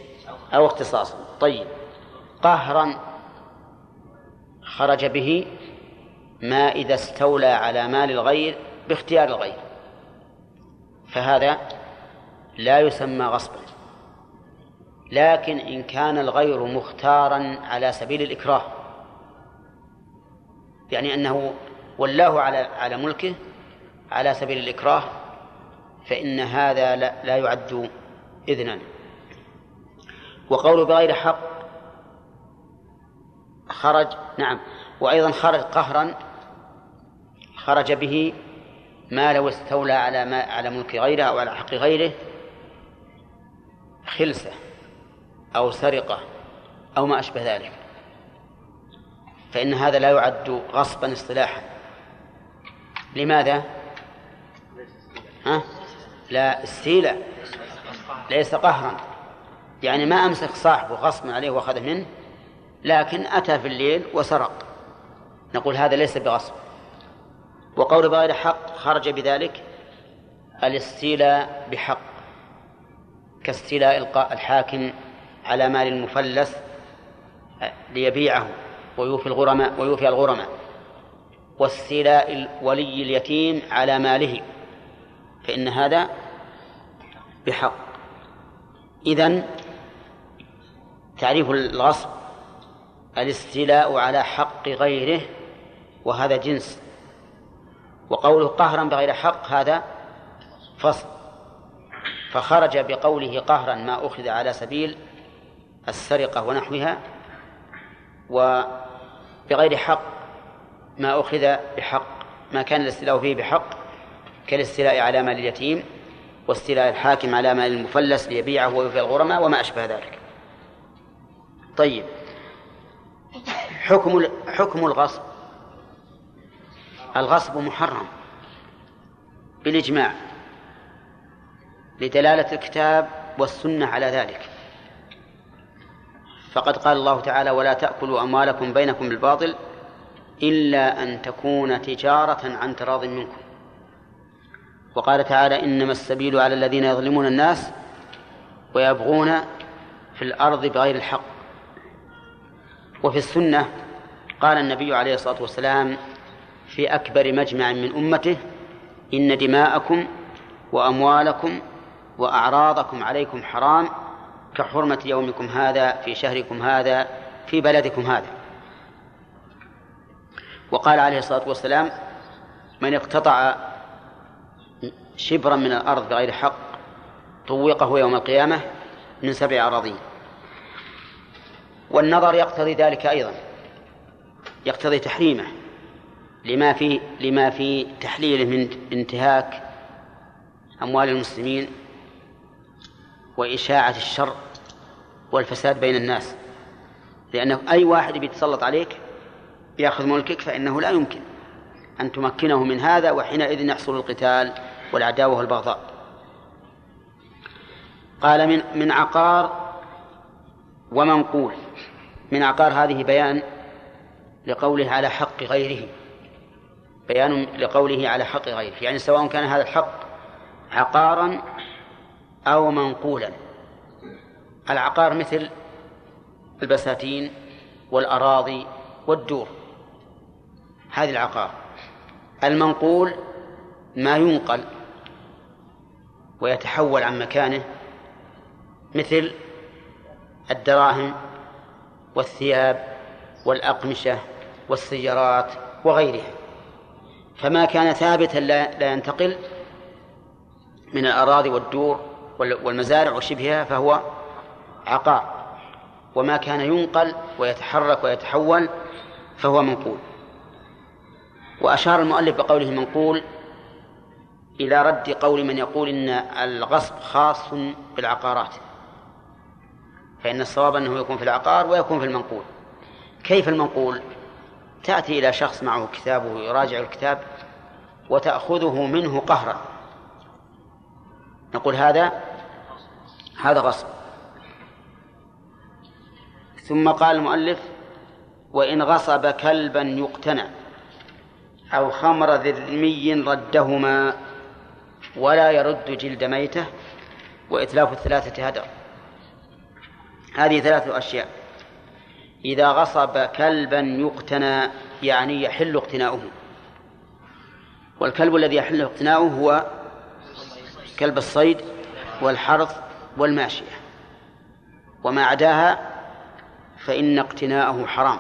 أو اختصاصا. طيب قهرا خرج به ما إذا استولى على مال الغير باختيار الغير. فهذا لا يسمى غصبا. لكن إن كان الغير مختارا على سبيل الإكراه يعني أنه ولاه على على ملكه على سبيل الإكراه فإن هذا لا, لا يعد إذنا. وقول بغير حق خرج نعم. وأيضا خرج قهرا خرج به ما لو استولى على ما على ملك غيره أو على حق غيره خلسة أو سرقة أو ما أشبه ذلك. فإن هذا لا يعد غصبا اصطلاحا. لماذا؟ ها؟ لا استيلاء ليس قهرا. يعني ما أمسك صاحبه غصبا عليه وأخذ منه لكن أتى في الليل وسرق. نقول هذا ليس بغصب. وقول بغير حق خرج بذلك الاستيلاء بحق كاستيلاء الحاكم على مال المفلس ليبيعه ويوفي الغرماء ويوفي الغرماء. واستيلاء ولي اليتيم على ماله. فإن هذا بحق. إذن تعريف الغصب الاستيلاء على حق غيره وهذا جنس. وقوله قهرا بغير حق هذا فصل. فخرج بقوله قهرا ما أخذ على سبيل السرقة ونحوها وبغير حق ما أخذ بحق ما كان الاستيلاء فيه بحق كالاستيلاء على مال اليتيم واستيلاء الحاكم على مال المفلس ليبيعه ويوفي الغرماء وما أشبه ذلك. طيب. حكم حكم الغصب. الغصب محرم. بالإجماع. لدلالة الكتاب والسنة على ذلك. فقد قال الله تعالى ولا تأكلوا أموالكم بينكم بالباطل إلا أن تكون تجارة عن تراض منكم. وقال تعالى إنما السبيل على الذين يظلمون الناس ويبغون في الأرض بغير الحق. وفي السنة قال النبي عليه الصلاة والسلام في أكبر مجمع من أمته إن دماءكم وأموالكم وأعراضكم عليكم حرام كحرمة يومكم هذا في شهركم هذا في بلدكم هذا. وقال عليه الصلاة والسلام من اقتطع شبرا من الأرض بغير حق طوقه يوم القيامة من سبع أراضين. والنظر يقتضي ذلك أيضا يقتضي تحريمه لما في لما في تحليله من انتهاك أموال المسلمين وإشاعة الشر والفساد بين الناس. لأنه أي واحد بيتسلط عليك بياخذ ملكك فإنه لا يمكن أن تمكنه من هذا وحينئذ يحصل القتال والعداوة والبغضاء. قال من من عقار ومنقول. من عقار هذه بيان لقوله على حق غيره. بيان لقوله على حق غيره يعني سواء كان هذا الحق عقارا أو منقولا. العقار مثل البساتين والأراضي والدور. هذه العقار. المنقول ما ينقل ويتحول عن مكانه مثل الدراهم والثياب والأقمشة والسيارات وغيرها. فما كان ثابتا لا ينتقل من الأراضي والدور والمزارع وشبهها فهو عقار. وما كان ينقل ويتحرك ويتحول فهو منقول. وأشار المؤلف بقوله منقول إلى رد قول من يقول إن الغصب خاص بالعقارات فإن الصواب أنه يكون في العقار ويكون في المنقول. كيف المنقول؟ تأتي إلى شخص معه كتابه يراجع الكتاب وتأخذه منه قهرا. نقول هذا هذا غصب. ثم قال المؤلف وإن غصب كلبا يقتنع. أو خمر ذرمي ردهما ولا يرد جلد ميته وإتلاف الثلاثة هدر. هذه ثلاثة أشياء. إذا غصب كلبا يقتنى يعني يحل اقتناؤه. والكلب الذي يحل اقتناؤه هو كلب الصيد والحرث والماشية. وما عداها فإن اقتناءه حرام.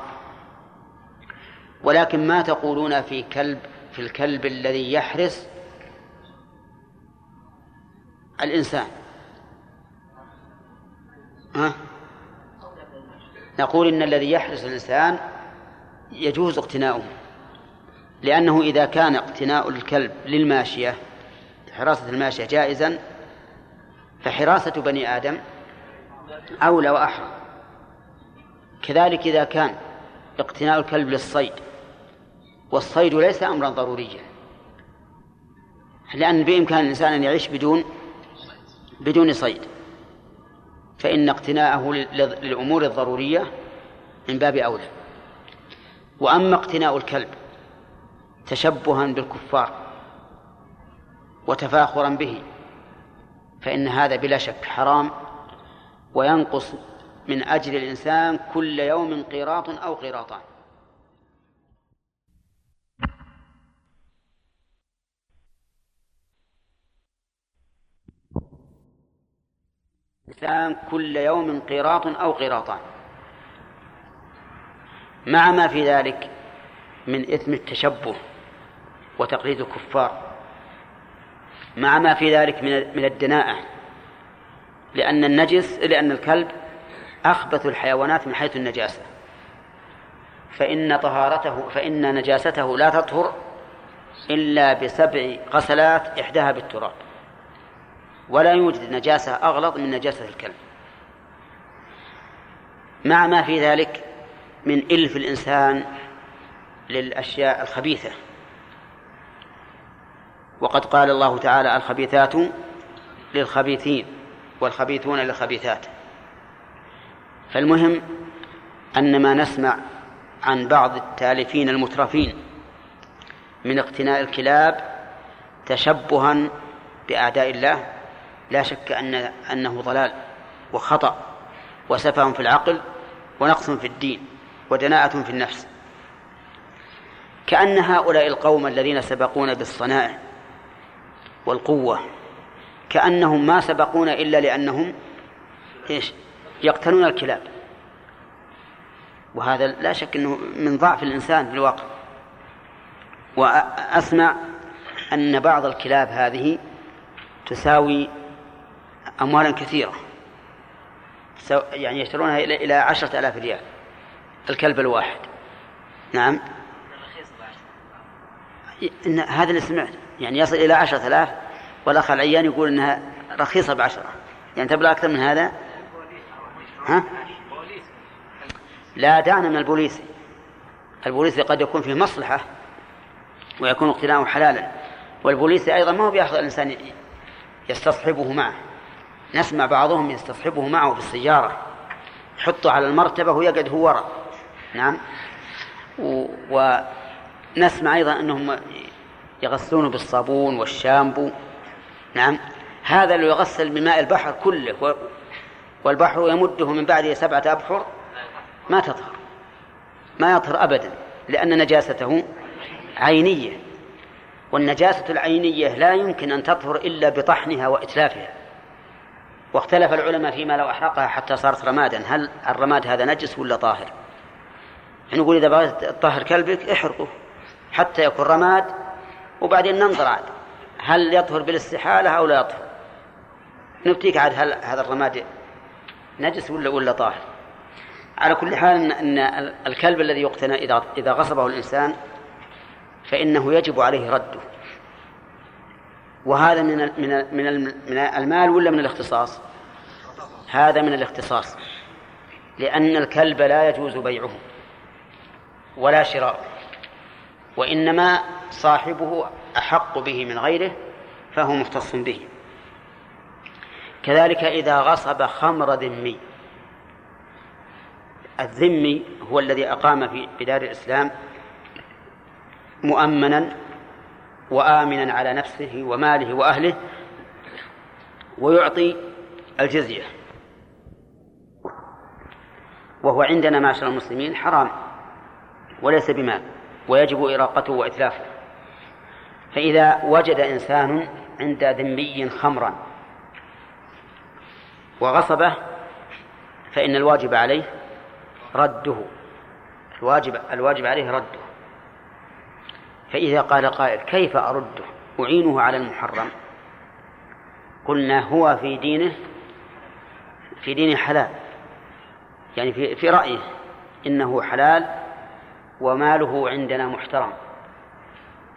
ولكن ما تقولون في كلب في الكلب الذي يحرس الإنسان ها؟ نقول إن الذي يحرس الإنسان يجوز اقتناؤه لأنه إذا كان اقتناء الكلب للماشية حراسة الماشية جائزا فحراسة بني آدم أولى وأحرى كذلك إذا كان اقتناء الكلب للصيد والصيد ليس أمرا ضروريا. لأن بإمكان الإنسان أن يعيش بدون بدون صيد. فإن اقتناءه للأمور الضرورية من باب أولى. وأما اقتناء الكلب تشبها بالكفار وتفاخرا به فإن هذا بلا شك حرام وينقص من أجل الإنسان كل يوم قيراط أو قيراطان الإنسان كل يوم قيراط أو قيراطان مع ما في ذلك من إثم التشبه وتقليد الكفار. مع ما في ذلك من من الدناءة. لأن النجس لأن الكلب أخبث الحيوانات من حيث النجاسة. فإن طهارته فإن نجاسته لا تطهر إلا بسبع غسلات إحداها بالتراب. ولا يوجد نجاسة أغلظ من نجاسة الكلب. مع ما في ذلك من إلف الإنسان للأشياء الخبيثة. وقد قال الله تعالى الخبيثات للخبيثين والخبيثون للخبيثات. فالمهم أن ما نسمع عن بعض التالفين المترفين من اقتناء الكلاب تشبها بأعداء الله لا شك أن أنه ضلال وخطأ وسفه في العقل ونقص في الدين ودناءة في النفس. كأن هؤلاء القوم الذين سبقونا بالصنائع والقوة كأنهم ما سبقونا إلا لأنهم إيش؟ يقتنون الكلاب. وهذا لا شك أنه من ضعف الإنسان في الواقع. وأسمع أن بعض الكلاب هذه تساوي أموالا كثيرة. يعني يشترونها إلى عشرة آلاف ريال. الكلب الواحد. نعم. إن هذا اللي سمعت يعني يصل إلى عشرة آلاف والأخ العيان يقول إنها رخيصة بعشرة. يعني تبلغ أكثر من هذا؟ ها؟ لا دعنا من البوليسي البوليسي قد يكون فيه مصلحة ويكون اقتناؤه حلالا. والبوليسي أيضا ما هو بيأخذ الإنسان يستصحبه معه. نسمع بعضهم يستصحبه معه في السيارة يحطه على المرتبة ويقعد هو وراء نعم. و... ونسمع أيضا أنهم يغسلونه بالصابون والشامبو. نعم. هذا لو يغسل بماء البحر كله. والبحر يمده من بعده سبعة أبحر ما تطهر. ما يطهر أبدا لأن نجاسته عينية. والنجاسة العينية لا يمكن أن تطهر إلا بطحنها وإتلافها. واختلف العلماء فيما لو أحرقها حتى صارت رمادا. هل الرماد هذا نجس ولا طاهر؟ نقول إذا بغيت تطهر كلبك احرقه حتى يكون رماد وبعدين ننظر عاد هل يطهر بالاستحالة أو لا يطهر. نبتيك عاد هل هذا الرماد نجس ولا ولا طاهر. على كل حال أن الكلب الذي يقتنى إذا إذا غصبه الإنسان فإنه يجب عليه رده. وهذا من من من المال ولا من الاختصاص؟ هذا من الاختصاص لأن الكلب لا يجوز بيعه ولا شراؤه وإنما صاحبه أحق به من غيره فهو مختص به كذلك إذا غصب خمر ذمي الذمي هو الذي أقام في بدار الإسلام مؤمنا وآمنا على نفسه وماله وأهله ويعطي الجزية. وهو عندنا معشر المسلمين حرام وليس بمال ويجب إراقته وإتلافه. فإذا وجد إنسان عند ذمي خمرا وغصبه فإن الواجب عليه رده الواجب الواجب عليه رده. فإذا قال قائل كيف أرده؟ أعينه على المحرم. قلنا هو في دينه في دينه حلال. يعني في في رأيه إنه حلال وماله عندنا محترم.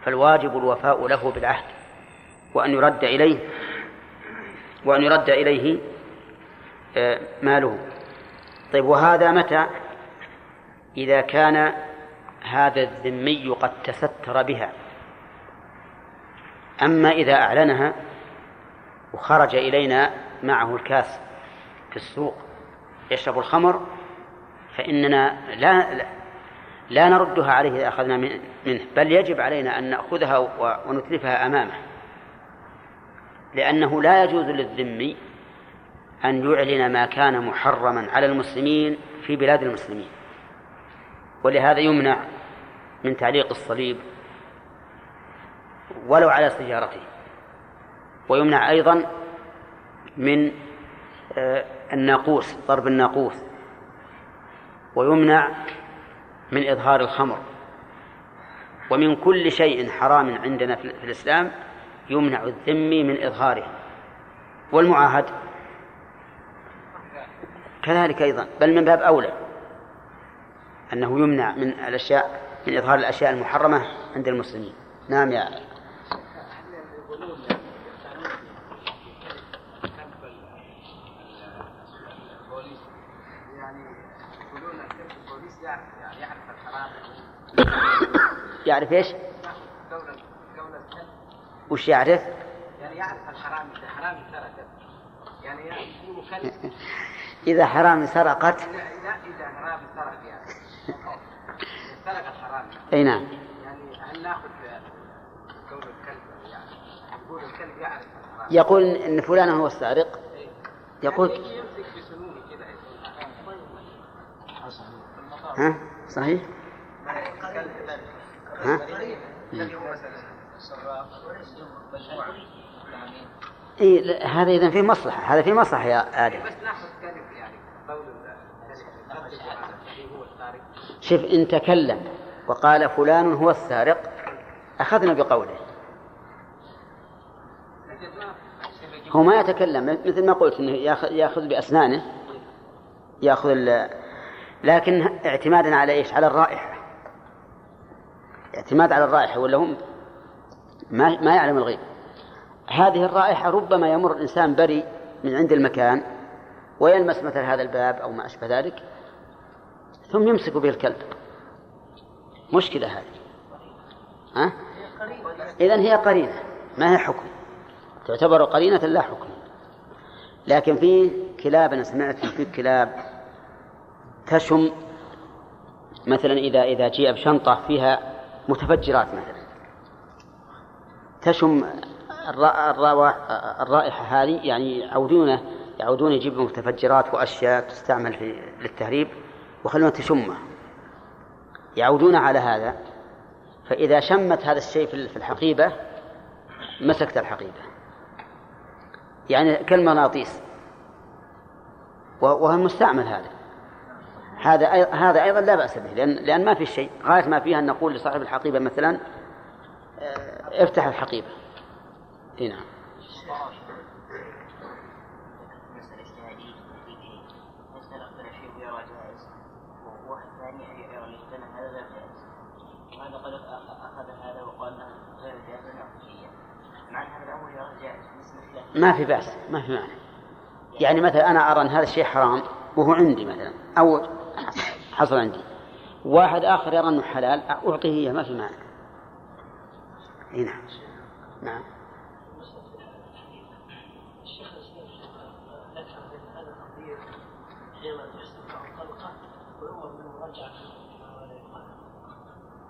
فالواجب الوفاء له بالعهد. وأن يرد إليه وأن يرد إليه آه، ماله. طيب وهذا متى؟ إذا كان هذا الذمي قد تستر بها. أما إذا أعلنها وخرج إلينا معه الكاس في السوق يشرب الخمر فإننا لا لا نردها عليه إذا أخذنا منه بل يجب علينا أن نأخذها ونتلفها أمامه. لأنه لا يجوز للذمي أن يعلن ما كان محرما على المسلمين في بلاد المسلمين. ولهذا يمنع من تعليق الصليب ولو على سيارته. ويمنع أيضا من آه، الناقوس ضرب الناقوس. ويمنع من إظهار الخمر. ومن كل شيء حرام عندنا في الإسلام يمنع الذمي من إظهاره. والمعاهد كذلك أيضا بل من باب أولى. أنه يمنع من الأشياء من إظهار الأشياء المحرمة عند المسلمين نعم يا يعرف إيش؟ وش يعرف؟ يعني يعرف الحرام اذا حرام سرقت يعني مكلف إذا حرام سرقت لا إذا حرام سرق يعني الحرام. أي نعم. يعني هل ناخذ كون الكلب يعني يقول الكلب يعرف الحرام؟ يقول إن فلان هو السارق. يقول يعني يمسك بسنونه كذا ها؟ صحيح؟ ها؟ إيه. هذا إذا في مصلحة. هذا في مصلحة يا آدم بس ناخذ يعني شوف إن تكلم وقال فلان هو السارق. أخذنا بقوله. هو ما يتكلم مثل ما قلت إنه ياخذ بأسنانه يأخذ لكن اعتمادا على إيش؟ على الرائحة. اعتماد على الرائحة ولا هم ما ما يعلم الغيب. هذه الرائحة ربما يمر الإنسان بريء من عند المكان ويلمس مثل هذا الباب أو ما أشبه ذلك ثم يمسك به الكلب. مشكلة هذه. ها؟ إذا هي قرينة. ما هي حكم؟ تعتبر قرينة لا حكم. لكن في كلاب أنا سمعت في كلاب تشم مثلا إذا إذا جيء بشنطة فيها متفجرات مثلا. تشم الرائحة هذه يعني يعودون يعودون يجيبوا متفجرات وأشياء تستعمل في للتهريب. وخلونا تشمه. يعودون على هذا فإذا شمت هذا الشيء في الحقيبة مسكت الحقيبة. يعني كالمغناطيس وهو مستعمل هذا. هذا هذا أيضا لا بأس به لأن لأن ما في شيء. غاية ما فيها أن نقول لصاحب الحقيبة مثلا آه، افتح الحقيبة. اي ما في بأس ما في معنى يعني مثلا أنا أرى أن هذا الشيء حرام وهو عندي مثلا أو حصل عندي. واحد آخر يرى أنه حلال أعطيه إياه ما في معنى إي نعم. نعم.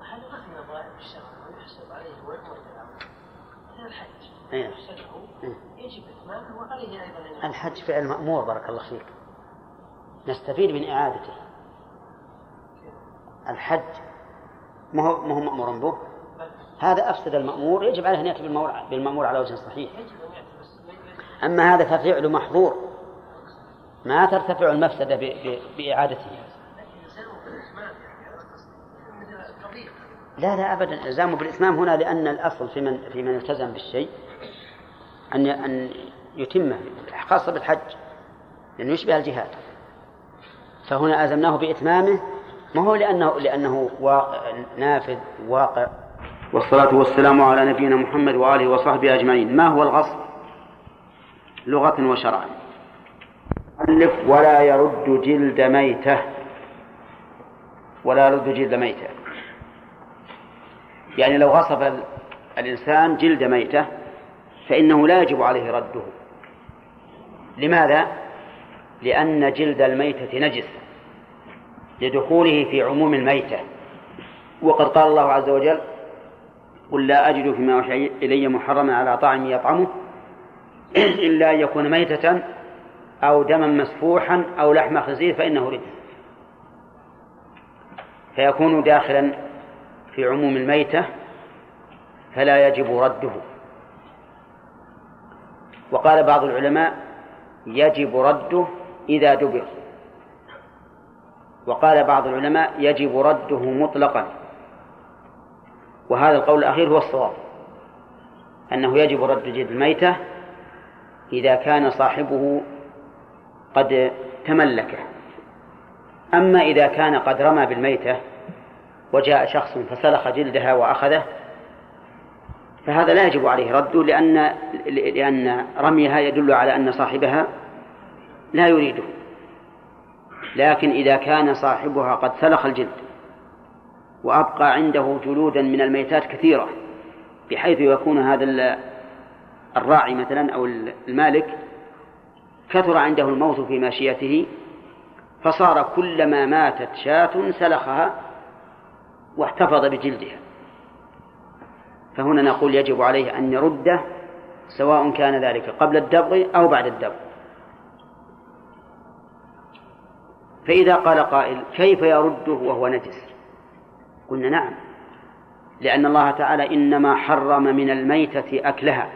هل الشرع ويحسب عليه الحج يجب اتمامه وعليه أيضا الحج فعل مأمور بارك الله فيك. نستفيد من إعادته. الحج ما هو ما هو مأمور به. هذا أفسد المأمور يجب عليه أن يأتي بالمأمور, بالمأمور على وجه صحيح. أما هذا ففعل محظور. ما ترتفع المفسدة بإعادته. لا لا أبدا. الإلزام بالإتمام هنا لأن الأصل في من في من التزم بالشيء أن أن يتمه خاصة بالحج لأنه يشبه الجهاد. فهنا ألزمناه بإتمامه ما هو لأنه لأنه واقع نافذ واقع. والصلاة والسلام على نبينا محمد وآله وصحبه أجمعين. ما هو الغصب؟ لغة وشرعا ألف ولا يرد جلد ميتة. ولا يرد جلد ميتة. يعني لو غصب الإنسان جلد ميتة فإنه لا يجب عليه رده. لماذا؟ لأن جلد الميتة نجس لدخوله في عموم الميتة. وقد قال الله عز وجل قل لا أجد فيما أوحي إلي محرما على طاعم يطعمه إلا أن يكون ميتة أو دما مسفوحا أو لحم خنزير فإنه رد فيكون داخلا في عموم الميتة فلا يجب رده. وقال بعض العلماء يجب رده إذا دبر. وقال بعض العلماء يجب رده مطلقا. وهذا القول الأخير هو الصواب. أنه يجب رد جلد الميتة إذا كان صاحبه قد تملكه. أما إذا كان قد رمى بالميتة وجاء شخص فسلخ جلدها وأخذه فهذا لا يجب عليه رده لأن لأن رميها يدل على أن صاحبها لا يريده. لكن إذا كان صاحبها قد سلخ الجلد وأبقى عنده جلودا من الميتات كثيرة بحيث يكون هذا الراعي مثلا أو المالك كثر عنده الموت في ماشيته فصار كلما ماتت شاة سلخها واحتفظ بجلدها. فهنا نقول يجب عليه أن يرده سواء كان ذلك قبل الدبغ أو بعد الدبغ. فإذا قال قائل كيف يرده وهو نجس؟ قلنا نعم لأن الله تعالى إنما حرم من الميتة أكلها.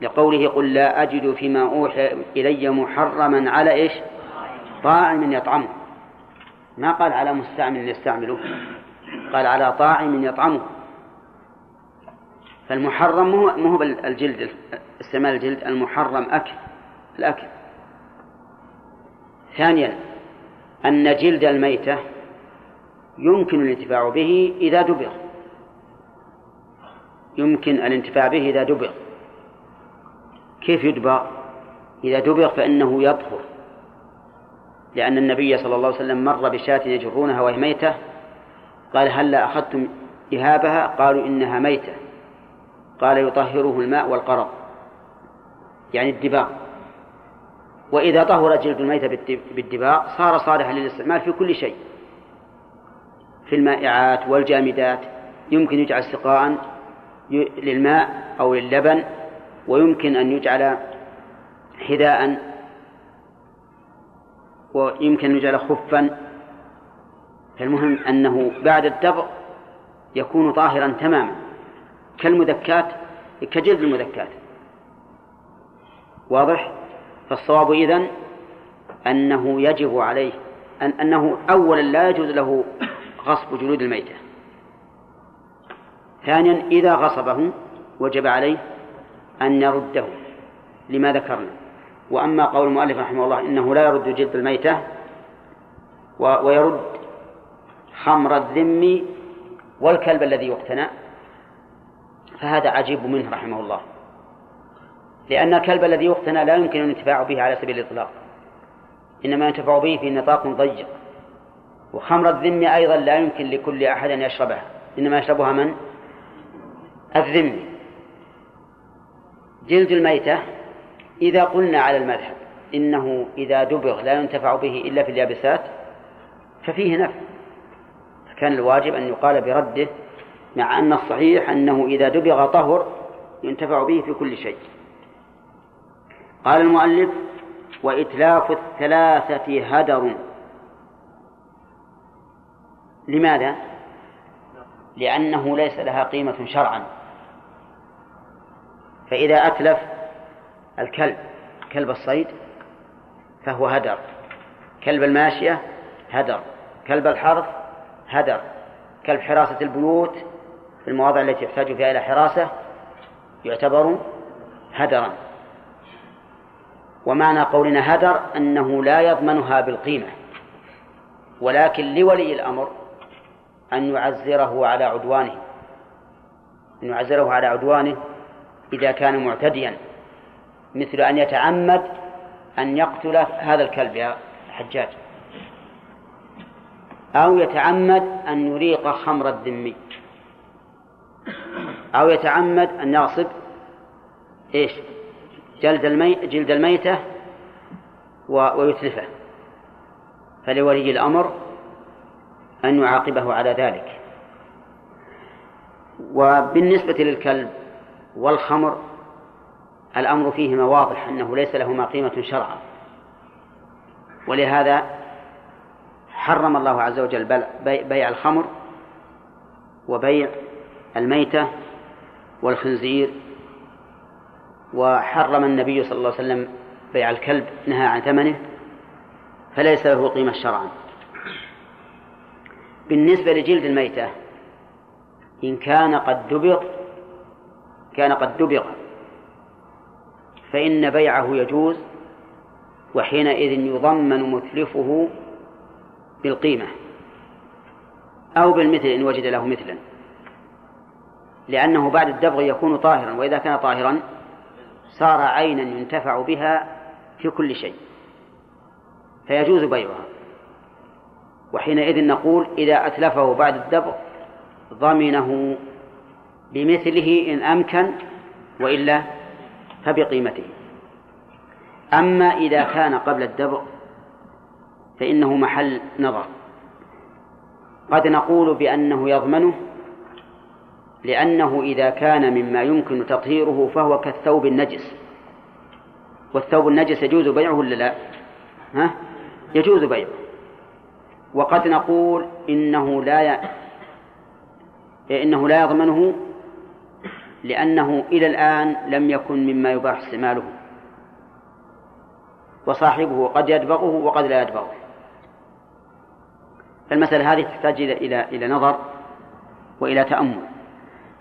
لقوله قل لا أجد فيما أوحي إلي محرما على إيش؟ طاعم يطعمه. ما قال على مستعمل يستعمله. قال على طاعم يطعمه. فالمحرم مو هو الجلد استعمال الجلد المحرم أكل الأكل. ثانيا أن جلد الميتة يمكن الانتفاع به إذا دبغ. يمكن الانتفاع به إذا دبغ. كيف يدبغ؟ إذا دبغ فإنه يطهر. لأن النبي صلى الله عليه وسلم مر بشاة يجرونها وهي ميتة قال هل أخذتم إهابها؟ قالوا إنها ميتة. قال يطهره الماء والقرض يعني الدباغ. وإذا طهر جلد الميتة بالدباغ صار صالحا للاستعمال في كل شيء. في المائعات والجامدات. يمكن يجعل سقاء للماء أو للبن ويمكن أن يجعل حذاء. ويمكن أن يجعل خفا. فالمهم أنه بعد الدبغ يكون طاهرا تماما كالمذكات كجلد المذكات واضح؟ فالصواب إذن أنه يجب عليه أن أنه أولا لا يجوز له غصب جلود الميتة. ثانيا إذا غصبه وجب عليه أن يرده لما ذكرنا. وأما قول المؤلف رحمه الله إنه لا يرد جلد الميتة ويرد خمر الذم والكلب الذي يقتنى فهذا عجيب منه رحمه الله. لأن الكلب الذي يقتنى لا يمكن الانتفاع به على سبيل الإطلاق إنما ينتفع به في نطاق ضيق. وخمر الذم أيضا لا يمكن لكل أحد أن يشربها إنما يشربها من؟ الذم. جلد الميتة إذا قلنا على المذهب إنه إذا دبغ لا ينتفع به إلا في اليابسات ففيه نفع. كان الواجب أن يقال برده مع أن الصحيح أنه إذا دبغ طهر ينتفع به في كل شيء. قال المؤلف وإتلاف الثلاثة هدر. لماذا؟ لأنه ليس لها قيمة شرعا. فإذا أتلف الكلب كلب الصيد فهو هدر كلب الماشية هدر كلب الحرث هدر كلب حراسة البيوت في المواضع التي يحتاج فيها إلى حراسة يعتبر هدرا. ومعنى قولنا هدر أنه لا يضمنها بالقيمة ولكن لولي الأمر أن يعزره على عدوانه أن يعزره على عدوانه إذا كان معتديا مثل أن يتعمد أن يقتل هذا الكلب يا حجاج. أو يتعمد أن يريق خمر الذمي أو يتعمد أن يغصب إيش؟ جلد المي... جلد الميتة و... ويتلفه. فلولي الأمر أن يعاقبه على ذلك. وبالنسبة للكلب والخمر الأمر فيهما واضح أنه ليس لهما قيمة شرعا. ولهذا حرم الله عز وجل بيع الخمر وبيع الميتة والخنزير وحرم النبي صلى الله عليه وسلم بيع الكلب نهى عن ثمنه فليس له قيمة شرعا. بالنسبة لجلد الميتة إن كان قد دبغ كان قد دبغ فإن بيعه يجوز وحينئذ يضمن متلفه بالقيمة أو بالمثل إن وجد له مثلا. لأنه بعد الدبغ يكون طاهرا وإذا كان طاهرا صار عينا ينتفع بها في كل شيء. فيجوز بيعها. وحينئذ نقول إذا أتلفه بعد الدبغ ضمنه بمثله إن أمكن وإلا فبقيمته. أما إذا كان قبل الدبغ فإنه محل نظر. قد نقول بأنه يضمنه لأنه إذا كان مما يمكن تطهيره فهو كالثوب النجس. والثوب النجس يجوز بيعه ولا لا؟ ها؟ يجوز بيعه. وقد نقول إنه لا ي... إنه لا يضمنه لأنه إلى الآن لم يكن مما يباح استعماله. وصاحبه قد يدبغه وقد لا يدبغه. فالمسألة هذه تحتاج إلى إلى إلى نظر وإلى تأمل.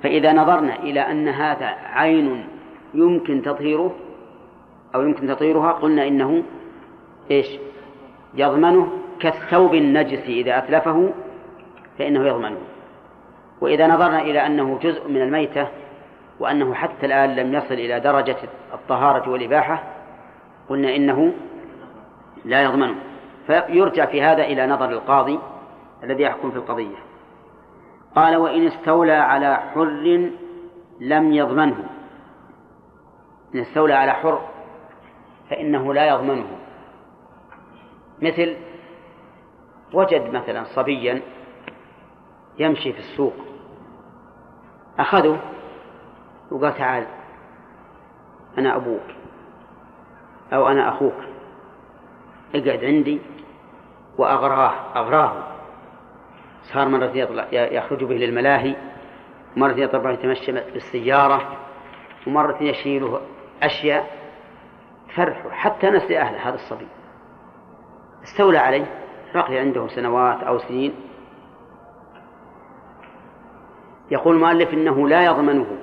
فإذا نظرنا إلى أن هذا عين يمكن تطهيره أو يمكن تطهيرها قلنا إنه إيش؟ يضمنه كالثوب النجس إذا أتلفه فإنه يضمنه. وإذا نظرنا إلى أنه جزء من الميتة وأنه حتى الآن لم يصل إلى درجة الطهارة والإباحة قلنا إنه لا يضمنه. فيرجع في هذا إلى نظر القاضي الذي يحكم في القضية. قال وإن استولى على حر لم يضمنه. إن استولى على حر فإنه لا يضمنه. مثل وجد مثلا صبيا يمشي في السوق. أخذه وقال تعال أنا أبوك أو أنا أخوك. اقعد عندي وأغراه أغراه. صار مرة يطلع يخرج به للملاهي مرة يطلع يتمشى بالسيارة ومرة يشيله أشياء فرحه حتى نسي أهله هذا الصبي. استولى عليه بقي عنده سنوات أو سنين. يقول المؤلف إنه لا يضمنه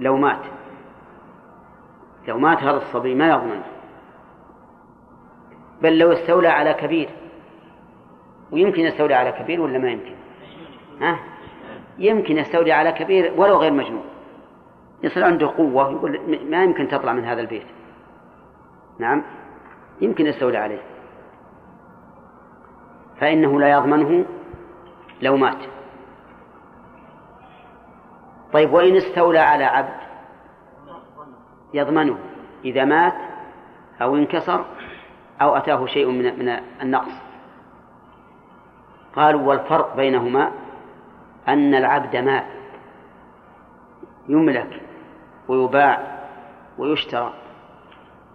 لو مات. لو مات هذا الصبي ما يضمنه. بل لو استولى على كبير. ويمكن يستولي على كبير ولا ما يمكن؟ ها؟ يمكن يستولي على كبير ولو غير مجنون. يصير عنده قوة يقول ما يمكن تطلع من هذا البيت. نعم؟ يمكن يستولي عليه. فإنه لا يضمنه لو مات. طيب وإن استولى على عبد يضمنه إذا مات أو انكسر أو أتاه شيء من من النقص. قالوا والفرق بينهما أن العبد مال يملك ويباع ويشترى.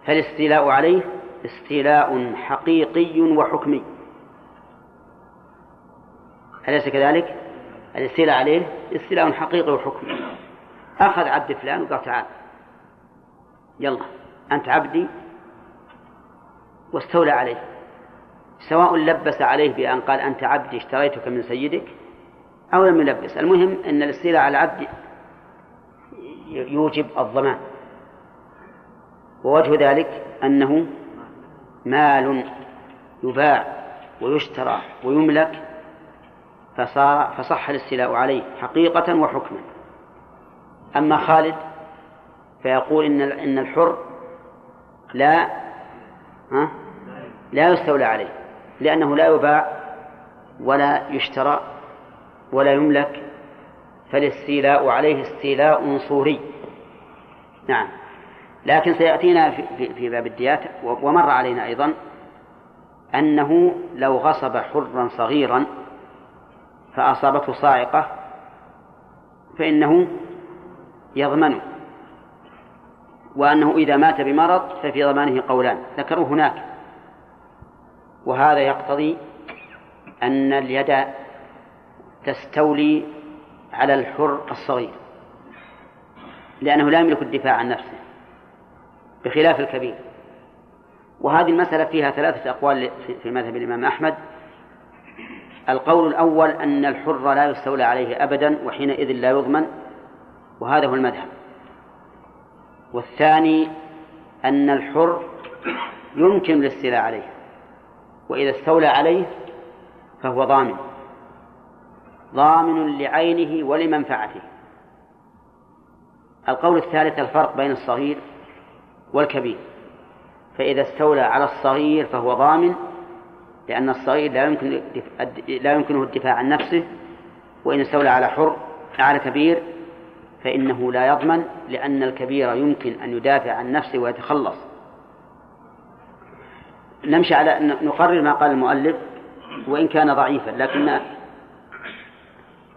فالاستيلاء عليه استيلاء حقيقي وحكمي. أليس كذلك؟ الاستيلاء عليه استيلاء حقيقي وحكمي. أخذ عبد فلان وقال تعال يلا أنت عبدي واستولى عليه. سواء لبس عليه بأن قال أنت عبدي اشتريتك من سيدك أو لم يلبس. المهم أن الاستيلاء على العبد يوجب الضمان. ووجه ذلك أنه مال يباع ويشترى ويملك فصار فصح الاستيلاء عليه حقيقة وحكما. أما خالد فيقول إن إن الحر لا ها؟ لا يستولى عليه. لأنه لا يباع ولا يشترى ولا يملك فالاستيلاء عليه استيلاء صوري. نعم. لكن سيأتينا في, باب الديات ومر علينا أيضا أنه لو غصب حرا صغيرا فأصابته صاعقة فإنه يضمنه وأنه إذا مات بمرض ففي ضمانه قولان. ذكروه هناك وهذا يقتضي أن اليد تستولي على الحر الصغير لأنه لا يملك الدفاع عن نفسه بخلاف الكبير. وهذه المسألة فيها ثلاثة أقوال في مذهب الإمام أحمد. القول الأول أن الحر لا يستولى عليه أبدا وحينئذ لا يضمن وهذا هو المذهب. والثاني أن الحر يمكن الاستيلاء عليه. وإذا استولى عليه فهو ضامن. ضامن لعينه ولمنفعته. القول الثالث الفرق بين الصغير والكبير. فإذا استولى على الصغير فهو ضامن لأن الصغير لا يمكن لا يمكنه الدفاع عن نفسه وإن استولى على حر على كبير فإنه لا يضمن لأن الكبير يمكن أن يدافع عن نفسه ويتخلص. نمشي على نقرر ما قال المؤلف وإن كان ضعيفا لكن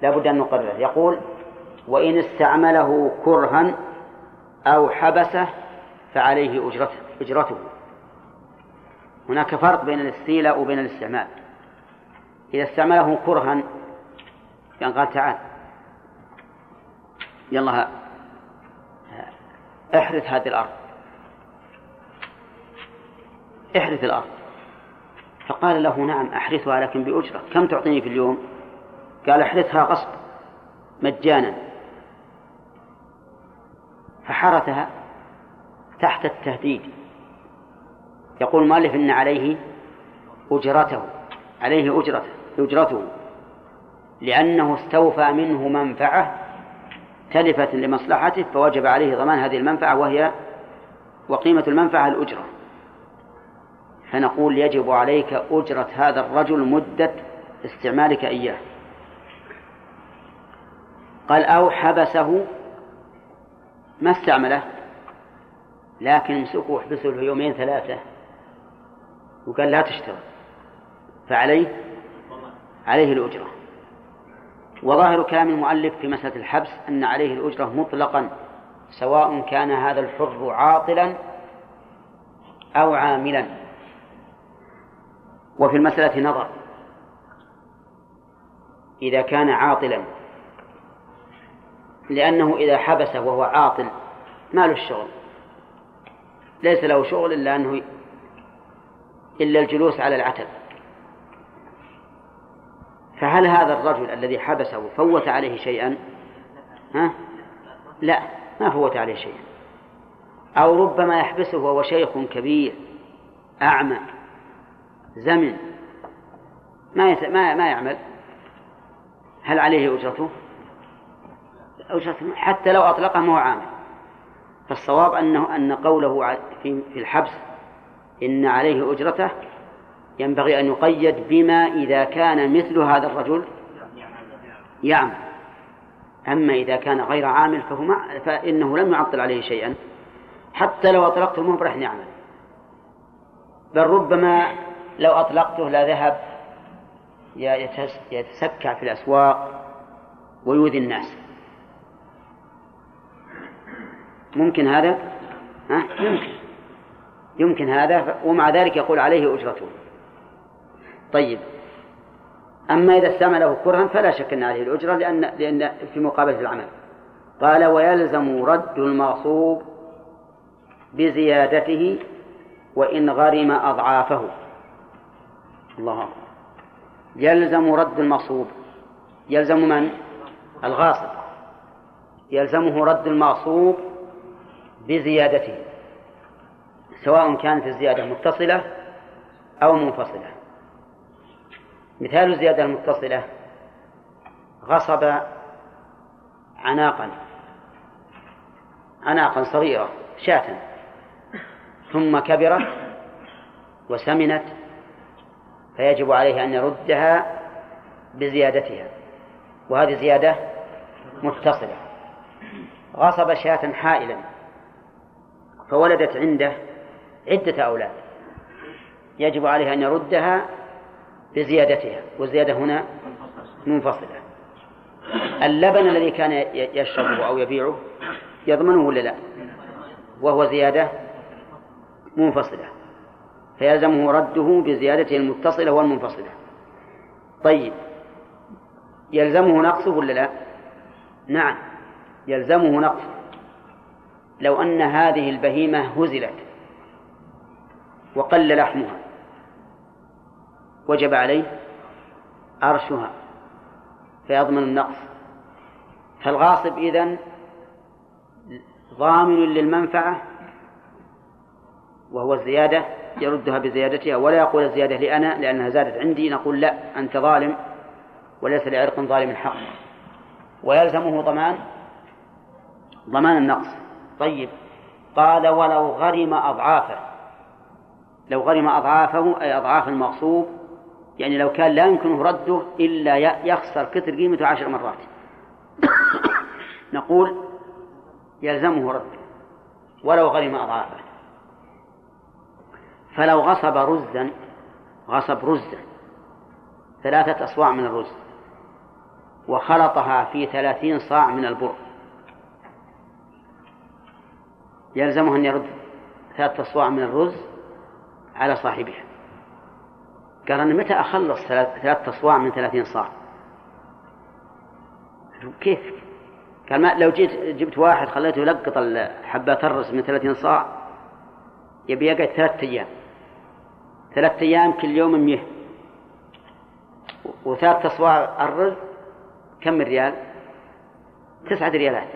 لا بد أن نقرره. يقول وإن استعمله كرها أو حبسه فعليه أجرته, أجرته. هناك فرق بين الاستيلاء وبين الاستعمال. إذا استعمله كرها كان قال تعال يلا احرث هذه الأرض. احرث الأرض. فقال له نعم أحرثها لكن بأجرة. كم تعطيني في اليوم؟ قال احرثها غصب مجانا. فحرثها تحت التهديد. يقول المؤلف إن عليه أجرته عليه أجرته أجرته. لأنه استوفى منه منفعة تلفت لمصلحته فوجب عليه ضمان هذه المنفعة وهي وقيمة المنفعة الأجرة. فنقول يجب عليك أجرة هذا الرجل مدة استعمالك إياه. قال أو حبسه ما استعمله؟ لكن امسكه واحبسه له يومين ثلاثة. وقال لا تشتغل فعليه؟ عليه الأجرة. وظاهر كلام المؤلف في مسألة الحبس أن عليه الأجرة مطلقا سواء كان هذا الحر عاطلا أو عاملا. وفي المسألة نظر. إذا كان عاطلا. لأنه إذا حبسه وهو عاطل ما له الشغل. ليس له شغل إلا أنه إلا الجلوس على العتب. فهل هذا الرجل الذي حبسه فوت عليه شيئا؟ ها؟ لا ما فوت عليه شيئا. أو ربما يحبسه وهو شيخ كبير أعمى. زمن ما ما ما يعمل. هل عليه أجرته؟ أجرته. حتى لو أطلقه ما هو عامل. فالصواب أنه أن قوله في الحبس إن عليه أجرته ينبغي أن يقيد بما إذا كان مثل هذا الرجل يعمل. أما إذا كان غير عامل فهو فإنه لم يعطل عليه شيئا. حتى لو أطلقته مو برح يعمل بل ربما لو أطلقته لذهب يتسكع في الأسواق ويؤذي الناس. ممكن هذا؟ ها؟ يمكن. يمكن هذا ومع ذلك يقول عليه أجرته. طيب. أما إذا استعمله كرها فلا شك أن عليه الأجرة لأن لأن في مقابلة العمل. قال ويلزم رد المغصوب بزيادته وإن غرم أضعافه. الله. أكبر يلزم رد المغصوب. يلزم من؟ الغاصب. يلزمه رد المغصوب بزيادته سواء كانت الزيادة متصلة أو منفصلة. مثال الزيادة المتصلة غصب عناقا عناقا صغيرة شاة ثم كبرت وسمنت فيجب عليه أن يردها بزيادتها وهذه زيادة متصلة. غصب شاة حائلا فولدت عنده عدة أولاد. يجب عليه أن يردها بزيادتها والزيادة هنا منفصلة. اللبن الذي كان يشربه أو يبيعه يضمنه ولا لا؟ وهو زيادة منفصلة. فيلزمه رده بزيادته المتصلة والمنفصلة. طيب. يلزمه نقصه ولا لا؟ نعم. يلزمه نقصه. لو أن هذه البهيمة هزلت وقل لحمها وجب عليه أرشها فيضمن النقص. فالغاصب إذن ضامن للمنفعة وهو الزيادة يردها بزيادتها ولا يقول الزيادة لأنا لأنها زادت عندي نقول لا أنت ظالم وليس لعرق ظالم حق. ويلزمه ضمان ضمان النقص. طيب قال ولو غرم أضعافه. لو غرم أضعافه أي أضعاف المغصوب يعني لو كان لا يمكنه رده إلا يخسر كثر قيمته عشر مرات. نقول يلزمه رده. ولو غرم أضعافه. فلو غصب رزا غصب رزا ثلاثة أصواع من الرز وخلطها في ثلاثين صاع من البر. يلزمه أن يرد ثلاثة أصواع من الرز على صاحبها. قال أنا متى أخلص ثلاثة أصواع من ثلاثين صاع؟ كيف؟ قال ما لو جيت جبت واحد خليته يلقط حبات الرز من ثلاثين صاع يبي يقعد ثلاثة أيام. ثلاثة أيام كل يوم مية. وثلاثة أصواع الرز كم ريال؟ تسعة ريالات.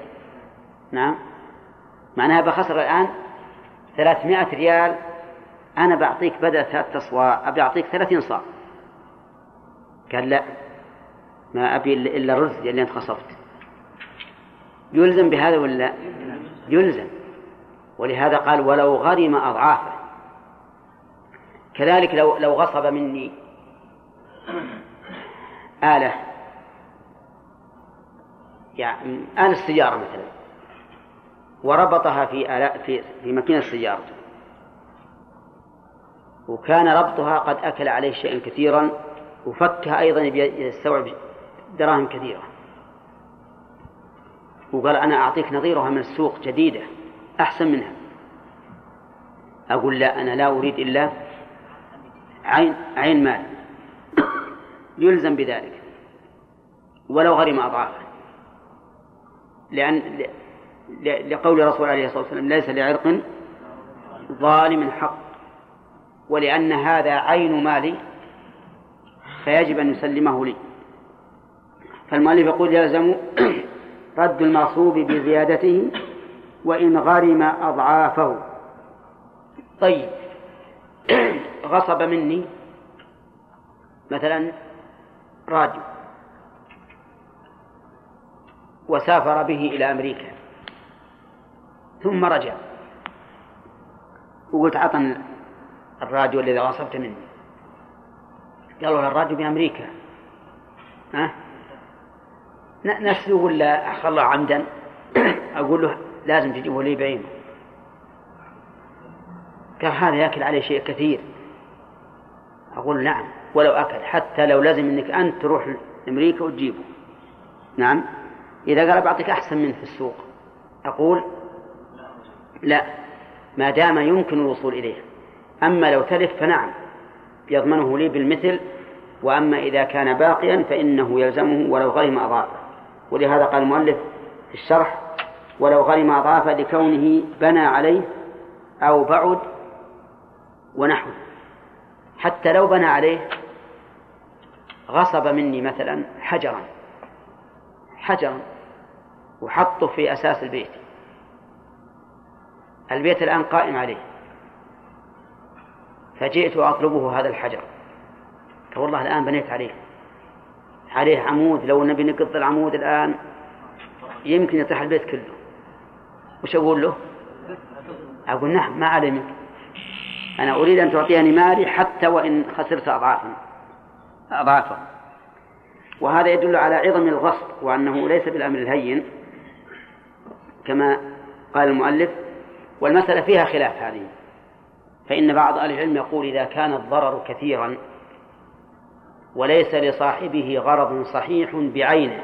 نعم. معناها بخسر الآن ثلاثمائة ريال. أنا بعطيك بدل ثلاثة أصواع أبي أعطيك ثلاثين صاع. قال لا ما أبي إلا الرز اللي أنت خصفت يلزم بهذا ولا يلزم. ولهذا قال ولو غرم أضعافه. كذلك لو لو غصب مني. آلة. يعني آلة السيارة مثلا. وربطها في آلاء في في ماكينة سيارته وكان ربطها قد أكل عليه شيئا كثيرا وفكها أيضا يستوعب دراهم كثيرة. وقال أنا أعطيك نظيرها من السوق جديدة أحسن منها. أقول لا أنا لا أريد إلا عين عين مال. يلزم بذلك. ولو غرم أضعافه. لأن لقول الرسول عليه الصلاة والسلام ليس لعرق ظالم حق. ولأن هذا عين مالي فيجب أن يسلمه لي. فالمؤلف يقول يلزم رد المغصوب بزيادته وإن غرم أضعافه. طيب. غصب مني. مثلا راديو. وسافر به إلى أمريكا. ثم رجع. وقلت عطني الراديو الذي غصبت مني. قالوا الراديو بأمريكا. ها؟ نفسه ولا أخلى عمدا؟ أقول له لازم تجيبه لي بعينه. قال هذا يأكل عليه شيء كثير. أقول نعم ولو أكل حتى لو لازم أنك أنت تروح أمريكا وتجيبه. نعم. إذا قال بعطيك أحسن منه في السوق أقول لا ما دام يمكن الوصول إليه. أما لو تلف فنعم يضمنه لي بالمثل وأما إذا كان باقيا فإنه يلزمه ولو غرم أضافه. ولهذا قال المؤلف في الشرح ولو غرم أضافة لكونه بنى عليه أو بعد ونحوه. حتى لو بنى عليه غصب مني مثلا حجرا حجرا وحطه في أساس البيت. البيت الآن قائم عليه. فجئت أطلبه هذا الحجر. والله الآن بنيت عليه. عليه عمود لو نبي نقض العمود الآن يمكن يطيح البيت كله. وش أقول له؟ أقول نعم ما علي منك. أنا أريد أن تعطيني مالي حتى وإن خسرت أضعافا. أضعافا. وهذا يدل على عظم الغصب وأنه ليس بالأمر الهين كما قال المؤلف. والمسألة فيها خلاف هذه. فإن بعض أهل العلم يقول إذا كان الضرر كثيرا وليس لصاحبه غرض صحيح بعينه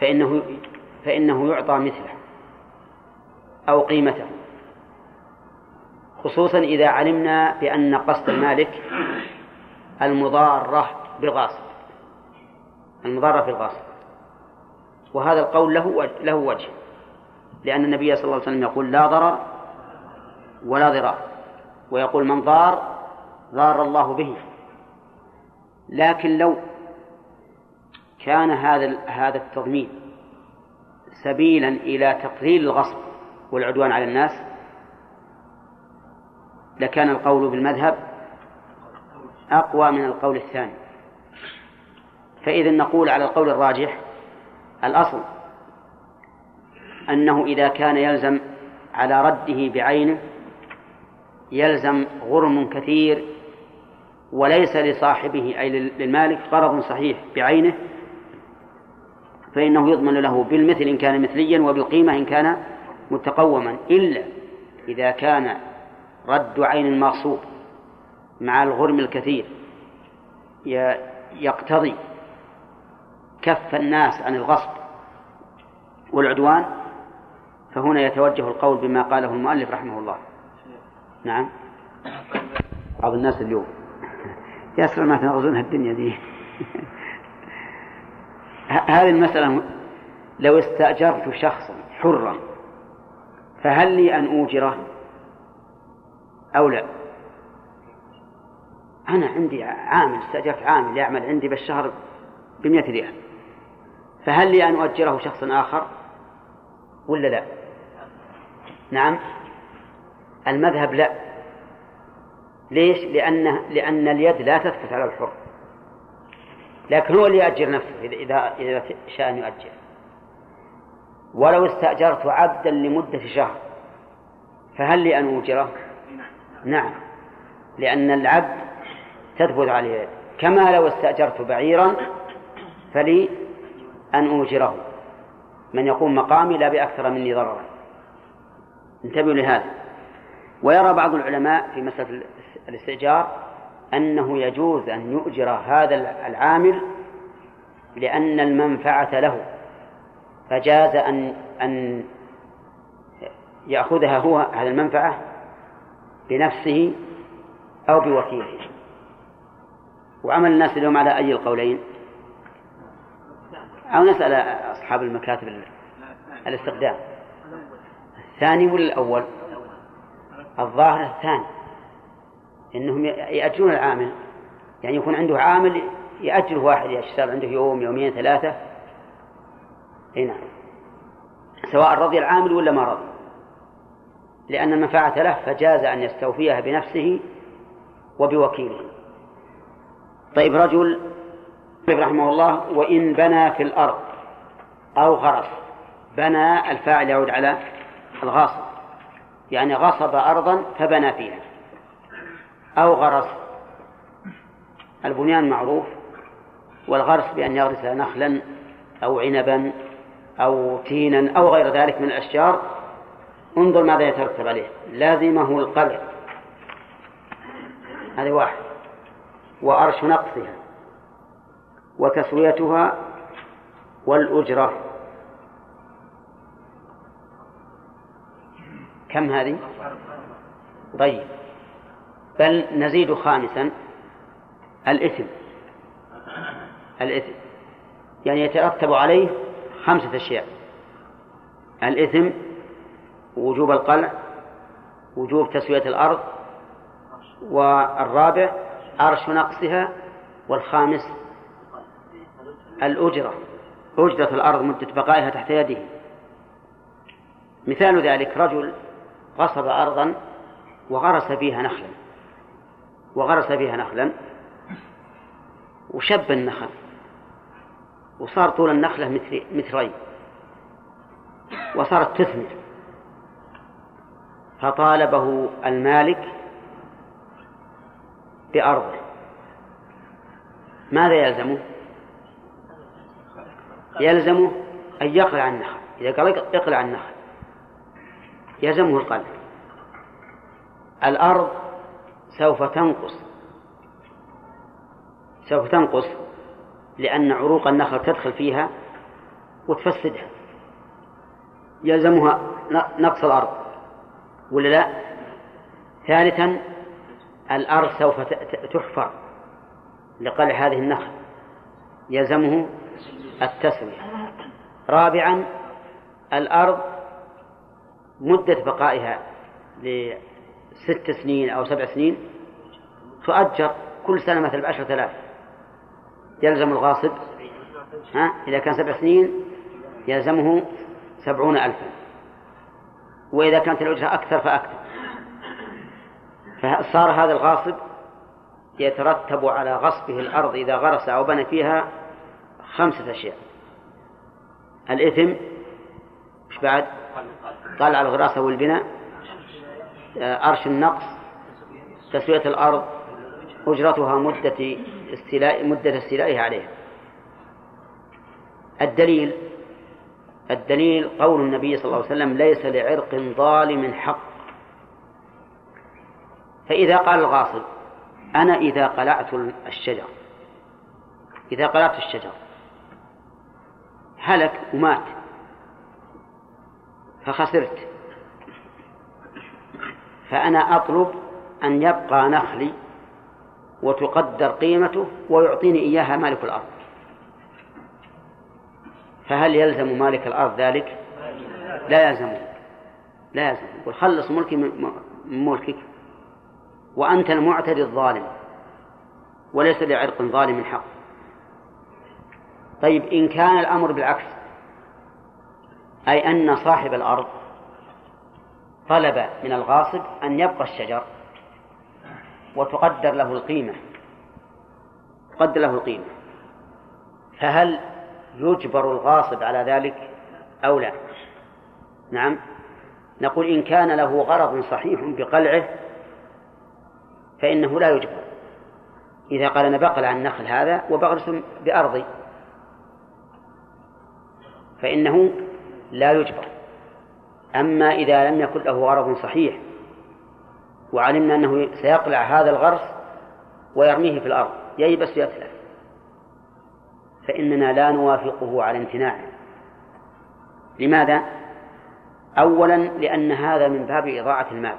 فإنه فإنه يعطى مثله أو قيمته. خصوصا إذا علمنا بأن قصد المالك المضارة بالغاصب. المضارة في الغاصب وهذا القول له له وجه. لأن النبي صلى الله عليه وسلم يقول لا ضرر ولا ضرار. ويقول من ضار ضار الله به. لكن لو كان هذا هذا التضمين سبيلا إلى تقليل الغصب والعدوان على الناس لكان القول بالمذهب أقوى من القول الثاني. فإذا نقول على القول الراجح الأصل أنه إذا كان يلزم على رده بعينه يلزم غرم كثير وليس لصاحبه أي للمالك غرض صحيح بعينه فإنه يضمن له بالمثل إن كان مثليا وبالقيمة إن كان متقوما. إلا إذا كان رد عين المغصوب مع الغرم الكثير. يقتضي كف الناس عن الغصب والعدوان. فهنا يتوجه القول بما قاله المؤلف رحمه الله. نعم. بعض الناس اليوم. يا ما تنغزونها الدنيا دي. هذه المسألة لو استأجرت شخصا حرا فهل لي أن أوجره؟ أو لا؟ أنا عندي عامل استأجرت عامل يعمل عندي بالشهر بمئة ريال. فهل لي أن أؤجره شخص آخر ولا لا؟ نعم. المذهب لا. ليش؟ لأن لأن اليد لا تثبت على الحر. لكن هو اللي يأجر نفسه إذا إذا شاء أن يؤجر. ولو استأجرت عبدا لمدة شهر فهل لي أن أوجره؟ نعم. لأن العبد تثبت عليه. كما لو استأجرت بعيرا فلي أن أوجره. من يقوم مقامي لا بأكثر مني ضررا. انتبهوا لهذا. ويرى بعض العلماء في مسألة الاستئجار أنه يجوز أن يؤجر هذا العامل لأن المنفعة له. فجاز أن أن يأخذها هو على المنفعة بنفسه أو بوكيله. وعمل الناس اليوم على أي القولين؟ أو نسأل أصحاب المكاتب الاستخدام. الثاني ولا الأول؟ الظاهر الثاني. إنهم يأجرون العامل. يعني يكون عنده عامل يأجر واحد يشتغل عنده يوم يومين ثلاثة. أي نعم. سواء رضي العامل ولا ما رضي. لأن المنفعة له فجاز أن يستوفيها بنفسه وبوكيله. طيب رجل رحمه الله وإن بنى في الأرض أو غرس بنى الفاعل يعود على الغاصب يعني غصب أرضا فبنى فيها أو غرس. البنيان معروف والغرس بأن يغرس نخلا أو عنبا أو تينا أو غير ذلك من الأشجار انظر ماذا يترتب عليه. لازمه القلع هذه واحد. وأرش نقصها. وتسويتها والأجرة. كم هذه؟ طيب. بل نزيد خامسا. الإثم. الإثم. يعني يترتب عليه خمسة أشياء. الإثم وجوب القلع وجوب تسوية الأرض والرابع عرش نقصها والخامس الأجرة أجرة الأرض مدة بقائها تحت يده. مثال ذلك رجل غصب أرضا وغرس فيها نخلا وغرس فيها نخلا وشب النخل وصار طول النخلة مثل مترين وصارت تثمر. فطالبه المالك بأرضه ماذا يلزمه؟ يلزمه أن يقلع النخل. إذا قال اقلع النخل يلزمه القلع. الأرض سوف تنقص سوف تنقص لأن عروق النخل تدخل فيها وتفسدها. يلزمها نقص الأرض. ولا لا؟ ثالثا الأرض سوف تحفر. لقلع هذه النخل. يلزمه التسوية. رابعا الأرض مدة بقائها لست سنين أو سبع سنين تؤجر كل سنة مثل بعشرة آلاف. يلزم الغاصب ها إذا كان سبع سنين يلزمه سبعون ألفا. وإذا كانت الأجرة أكثر فأكثر. فصار هذا الغاصب يترتب على غصبه الأرض إذا غرس أو بنى فيها خمسة أشياء. الإثم مش بعد؟ قال الغراسة والبناء. أرش النقص تسوية الأرض أجرتها مدة استيلاء مدة استيلائها عليها. الدليل الدليل قول النبي صلى الله عليه وسلم ليس لعرق ظالم حق. فإذا قال الغاصب أنا إذا قلعت الشجر إذا قلعت الشجر هلك ومات فخسرت. فأنا أطلب أن يبقى نخلي وتقدر قيمته ويعطيني إياها مالك الأرض. فهل يلزم مالك الأرض ذلك؟ لا يلزمه لا يلزم. يقول خلص ملكي من ملكك. وأنت المعتدي الظالم. وليس لعرق ظالم حق طيب إن كان الأمر بالعكس أي أن صاحب الأرض طلب من الغاصب أن يبقى الشجر وتقدر له القيمة. تقدر له القيمة. فهل يجبر الغاصب على ذلك أو لا؟ نعم. نقول إن كان له غرض صحيح بقلعه فإنه لا يجبر. إذا قال أنا بقلع النخل هذا وبغرس بأرضي فإنه لا يجبر. أما إذا لم يكن له غرض صحيح وعلمنا أنه سيقلع هذا الغرس ويرميه في الأرض ييبس ويتلف فإننا لا نوافقه على امتناعه لماذا؟ أولا لأن هذا من باب إضاعة المال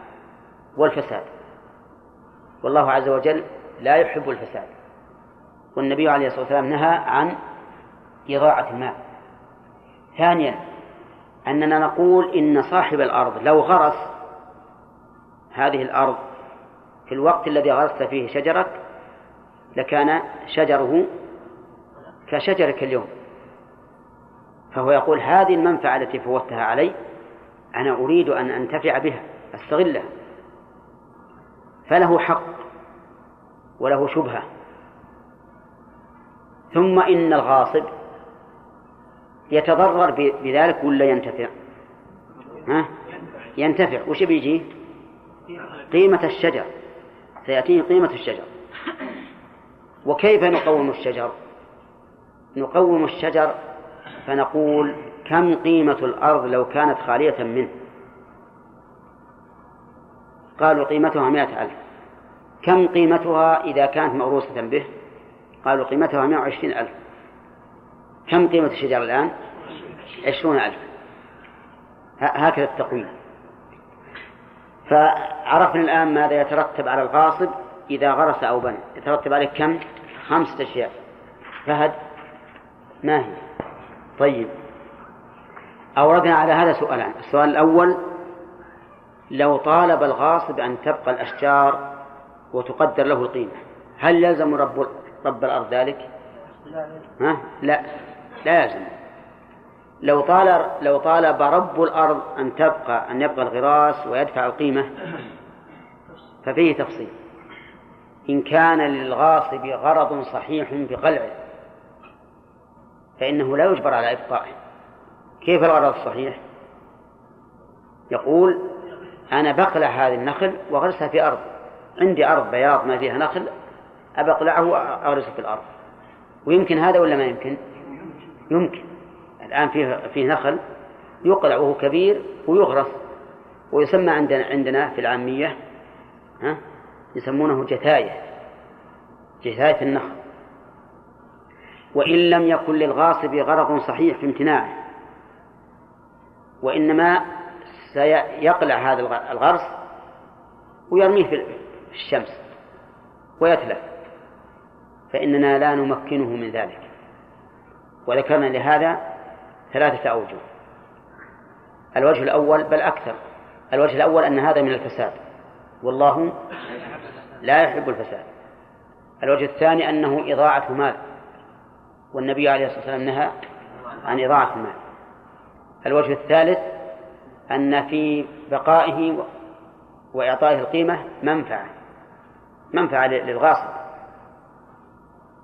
والفساد. والله عز وجل لا يحب الفساد. والنبي عليه الصلاة والسلام نهى عن إضاعة المال. ثانيا أننا نقول إن صاحب الأرض لو غرس هذه الأرض في الوقت الذي غرست فيه شجرك لكان شجره كشجرك اليوم فهو يقول هذه المنفعة التي فوتها علي أنا أريد أن أنتفع بها أستغلها فله حق وله شبهة ثم إن الغاصب يتضرر بذلك ولا ينتفع؟ ها؟ ينتفع وش بيجي؟ قيمة الشجر سيأتيه قيمة الشجر وكيف نقوم الشجر؟ نقوم الشجر فنقول كم قيمة الأرض لو كانت خالية منه؟ قالوا قيمتها مائة ألف. كم قيمتها إذا كانت موروثة به؟ قالوا قيمتها مائة وعشرين ألف. كم قيمة الشجر الآن؟ عشرون ألف. هكذا التقويم. فعرفنا الآن ماذا يترتب على الغاصب إذا غرس أو بنى. يترتب عليه كم؟ خمسة أشياء. فهد؟ ما هي؟ طيب. أوردنا على هذا سؤالان. السؤال الأول لو طالب الغاصب أن تبقى الأشجار وتقدر له القيمة هل يلزم رب رب الأرض ذلك؟ ها؟ لا. لا يلزم. لو طال لو طالب رب الأرض أن تبقى أن يبقى الغراس ويدفع القيمة ففيه تفصيل. إن كان للغاصب غرض صحيح بقلعه فإنه لا يجبر على إبقائه كيف الغرض الصحيح؟ يقول أنا بقلع هذه النخل وأغرسها في أرض. عندي أرض بياض ما فيها نخل أبقلعه وأغرسه في الأرض. ويمكن هذا ولا ما يمكن؟ يمكن. الآن فيه فيه نخل يقلع وهو كبير ويغرس ويسمى عندنا عندنا في العامية ها يسمونه جثاية جثاية النخل. وإن لم يكن للغاصب غرض صحيح في امتناعه وإنما سيقلع هذا الغرس ويرميه في الشمس ويتلف. فإننا لا نمكنه من ذلك. وذكرنا لهذا ثلاثة أوجه. الوجه الأول بل أكثر. الوجه الأول أن هذا من الفساد. والله لا يحب الفساد. الوجه الثاني أنه إضاعة مال. والنبي عليه الصلاة والسلام نهى عن إضاعة المال. الوجه الثالث أن في بقائه وإعطائه القيمة منفعة منفعة للغاصب.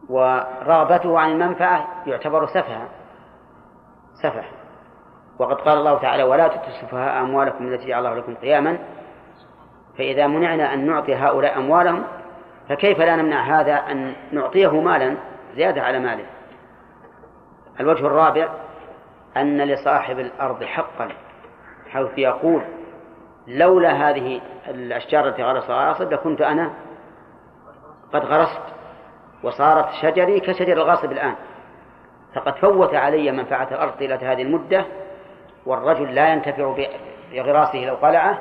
ورغبته عن المنفعة يعتبر سفها سفه. وقد قال الله تعالى ولا تؤتوا السفهاء أموالكم التي جعل الله لكم قياما. فإذا منعنا أن نعطي هؤلاء أموالهم فكيف لا نمنع هذا أن نعطيه مالا زيادة على ماله؟ الوجه الرابع أن لصاحب الأرض حقا حيث يقول لولا هذه الأشجار التي غرسها غاصب لكنت أنا قد غرست وصارت شجري كشجر الغاصب الآن. فقد فوت علي منفعة الأرض طيلة هذه المدة والرجل لا ينتفع بغراسه لو قلعه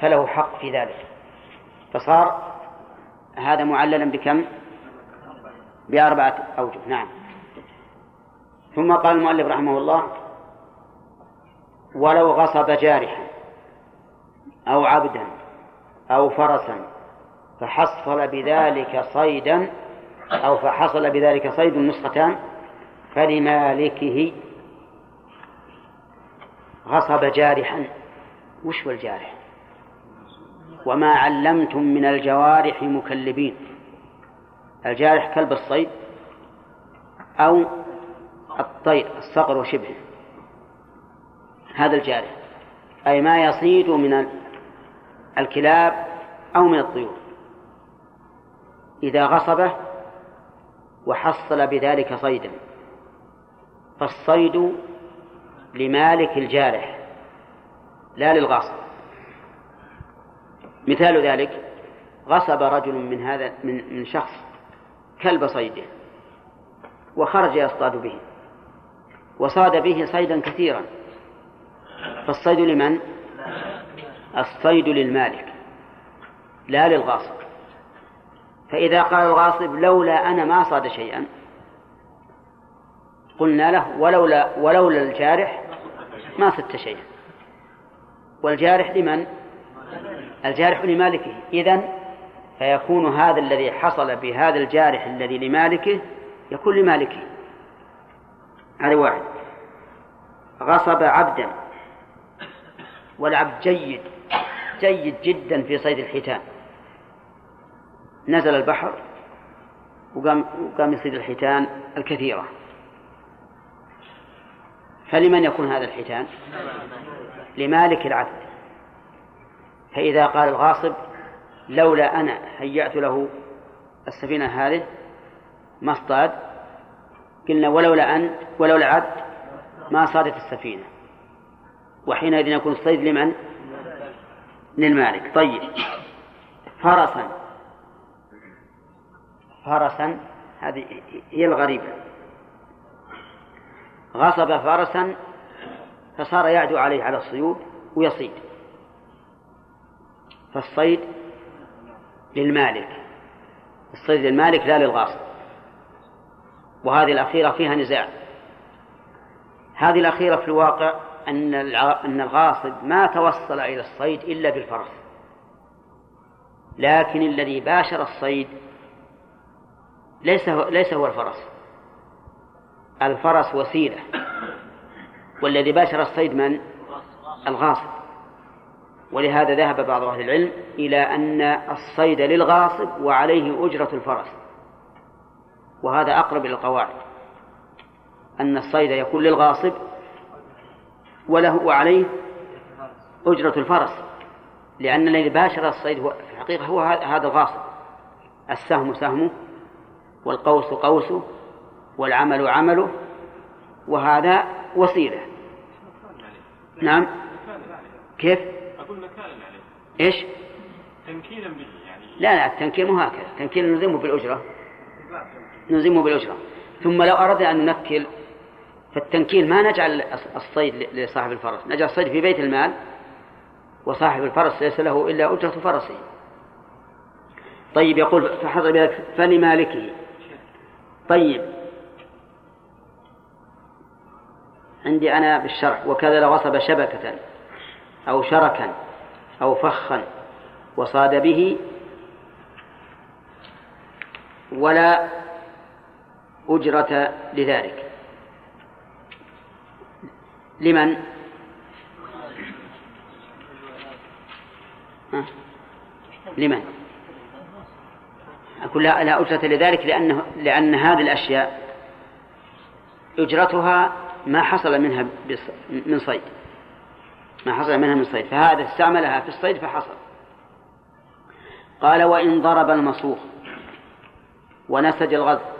فله حق في ذلك. فصار هذا معللا بكم؟ بأربعة أوجه. نعم. ثم قال المؤلف رحمه الله ولو غصب جارحا أو عبدا أو فرسا فحصل بذلك صيدا أو فحصل بذلك صيد النسختان فلمالكه غصب جارحا. وش هو الجارح؟ وما علمتم من الجوارح مكلبين. الجارح كلب الصيد أو الطير الصقر وشبهه. هذا الجارح. أي ما يصيد من الكلاب أو من الطيور. إذا غصبه وحصل بذلك صيدا. فالصيد لمالك الجارح لا للغاصب. مثال ذلك غصب رجل من هذا من من شخص كلب صيده وخرج يصطاد به. وصاد به صيدا كثيرا. فالصيد لمن؟ الصيد للمالك لا للغاصب. فإذا قال الغاصب لولا أنا ما صاد شيئا قلنا له ولولا ولولا الجارح ما صدت شيئا. والجارح لمن؟ الجارح لمالكه. إذن فيكون هذا الذي حصل بهذا الجارح الذي لمالكه يكون لمالكه. هذا واحد. غصب عبدا. والعبد جيد. جيد جدا في صيد الحيتان. نزل البحر وقام وقام يصيد الحيتان الكثيرة. فلمن يكون هذا الحيتان؟ لمالك العبد. فإذا قال الغاصب لولا أنا هيأت له السفينة هذه ما اصطاد. قلنا ولولا أنت ولولا عبد ما صادت السفينة. وحينئذ يكون الصيد لمن؟ للمالك. طيب. فرسا. فرسا. هذه هي الغريبة. غصب فرسا فصار يعدو عليه على الصيود ويصيد. فالصيد للمالك. الصيد للمالك لا للغاصب. وهذه الأخيرة فيها نزاع. هذه الأخيرة في الواقع أن أن الغاصب ما توصل إلى الصيد إلا بالفرس. لكن الذي باشر الصيد ليس هو ليس هو الفرس. الفرس وسيلة. والذي باشر الصيد من؟ الغاصب. ولهذا ذهب بعض أهل العلم إلى أن الصيد للغاصب وعليه أجرة الفرس. وهذا أقرب إلى القواعد. أن الصيد يكون للغاصب وله وعليه أجرة الفرس لأن الذي باشر الصيد هو في الحقيقة هو هذا الغاصب. السهم سهمه والقوس قوسه والعمل عمله وهذا وسيلة. نعم. كيف؟ أقول نكالا عليه إيش؟ تنكيلا به يعني. لا لا التنكيل مو هكذا. التنكيل نلزمه بالأجرة. نلزمه بالأجرة ثم لو أردنا أن ننكل فالتنكيل ما نجعل الصيد لصاحب الفرس نجعل الصيد في بيت المال وصاحب الفرس ليس له إلا أجرة فرسه. طيب يقول فحضر بذلك فلمالكه. طيب. عندي أنا بالشرح وكذا لو غصب شبكة أو شركا أو فخا وصاد به ولا أجرة لذلك. لمن؟ لمن؟ أقول لا, أجرة لذلك لأنه لأن هذه الأشياء أجرتها ما حصل منها من صيد. ما حصل منها من صيد. فهذا استعملها في الصيد فحصل. قال وإن ضرب المصوخ ونسج الغذ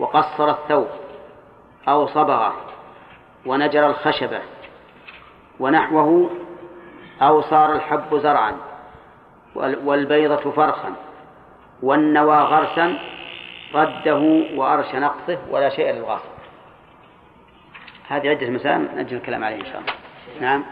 وقصر الثوب أو صبغه ونجر الخشبة ونحوه أو صار الحب زرعا والبيضة فرخا والنوى غرسا رده وأرش نقصه ولا شيء للغاصب. هذه عدة مسائل نجل الكلام عليه إن شاء الله. نعم.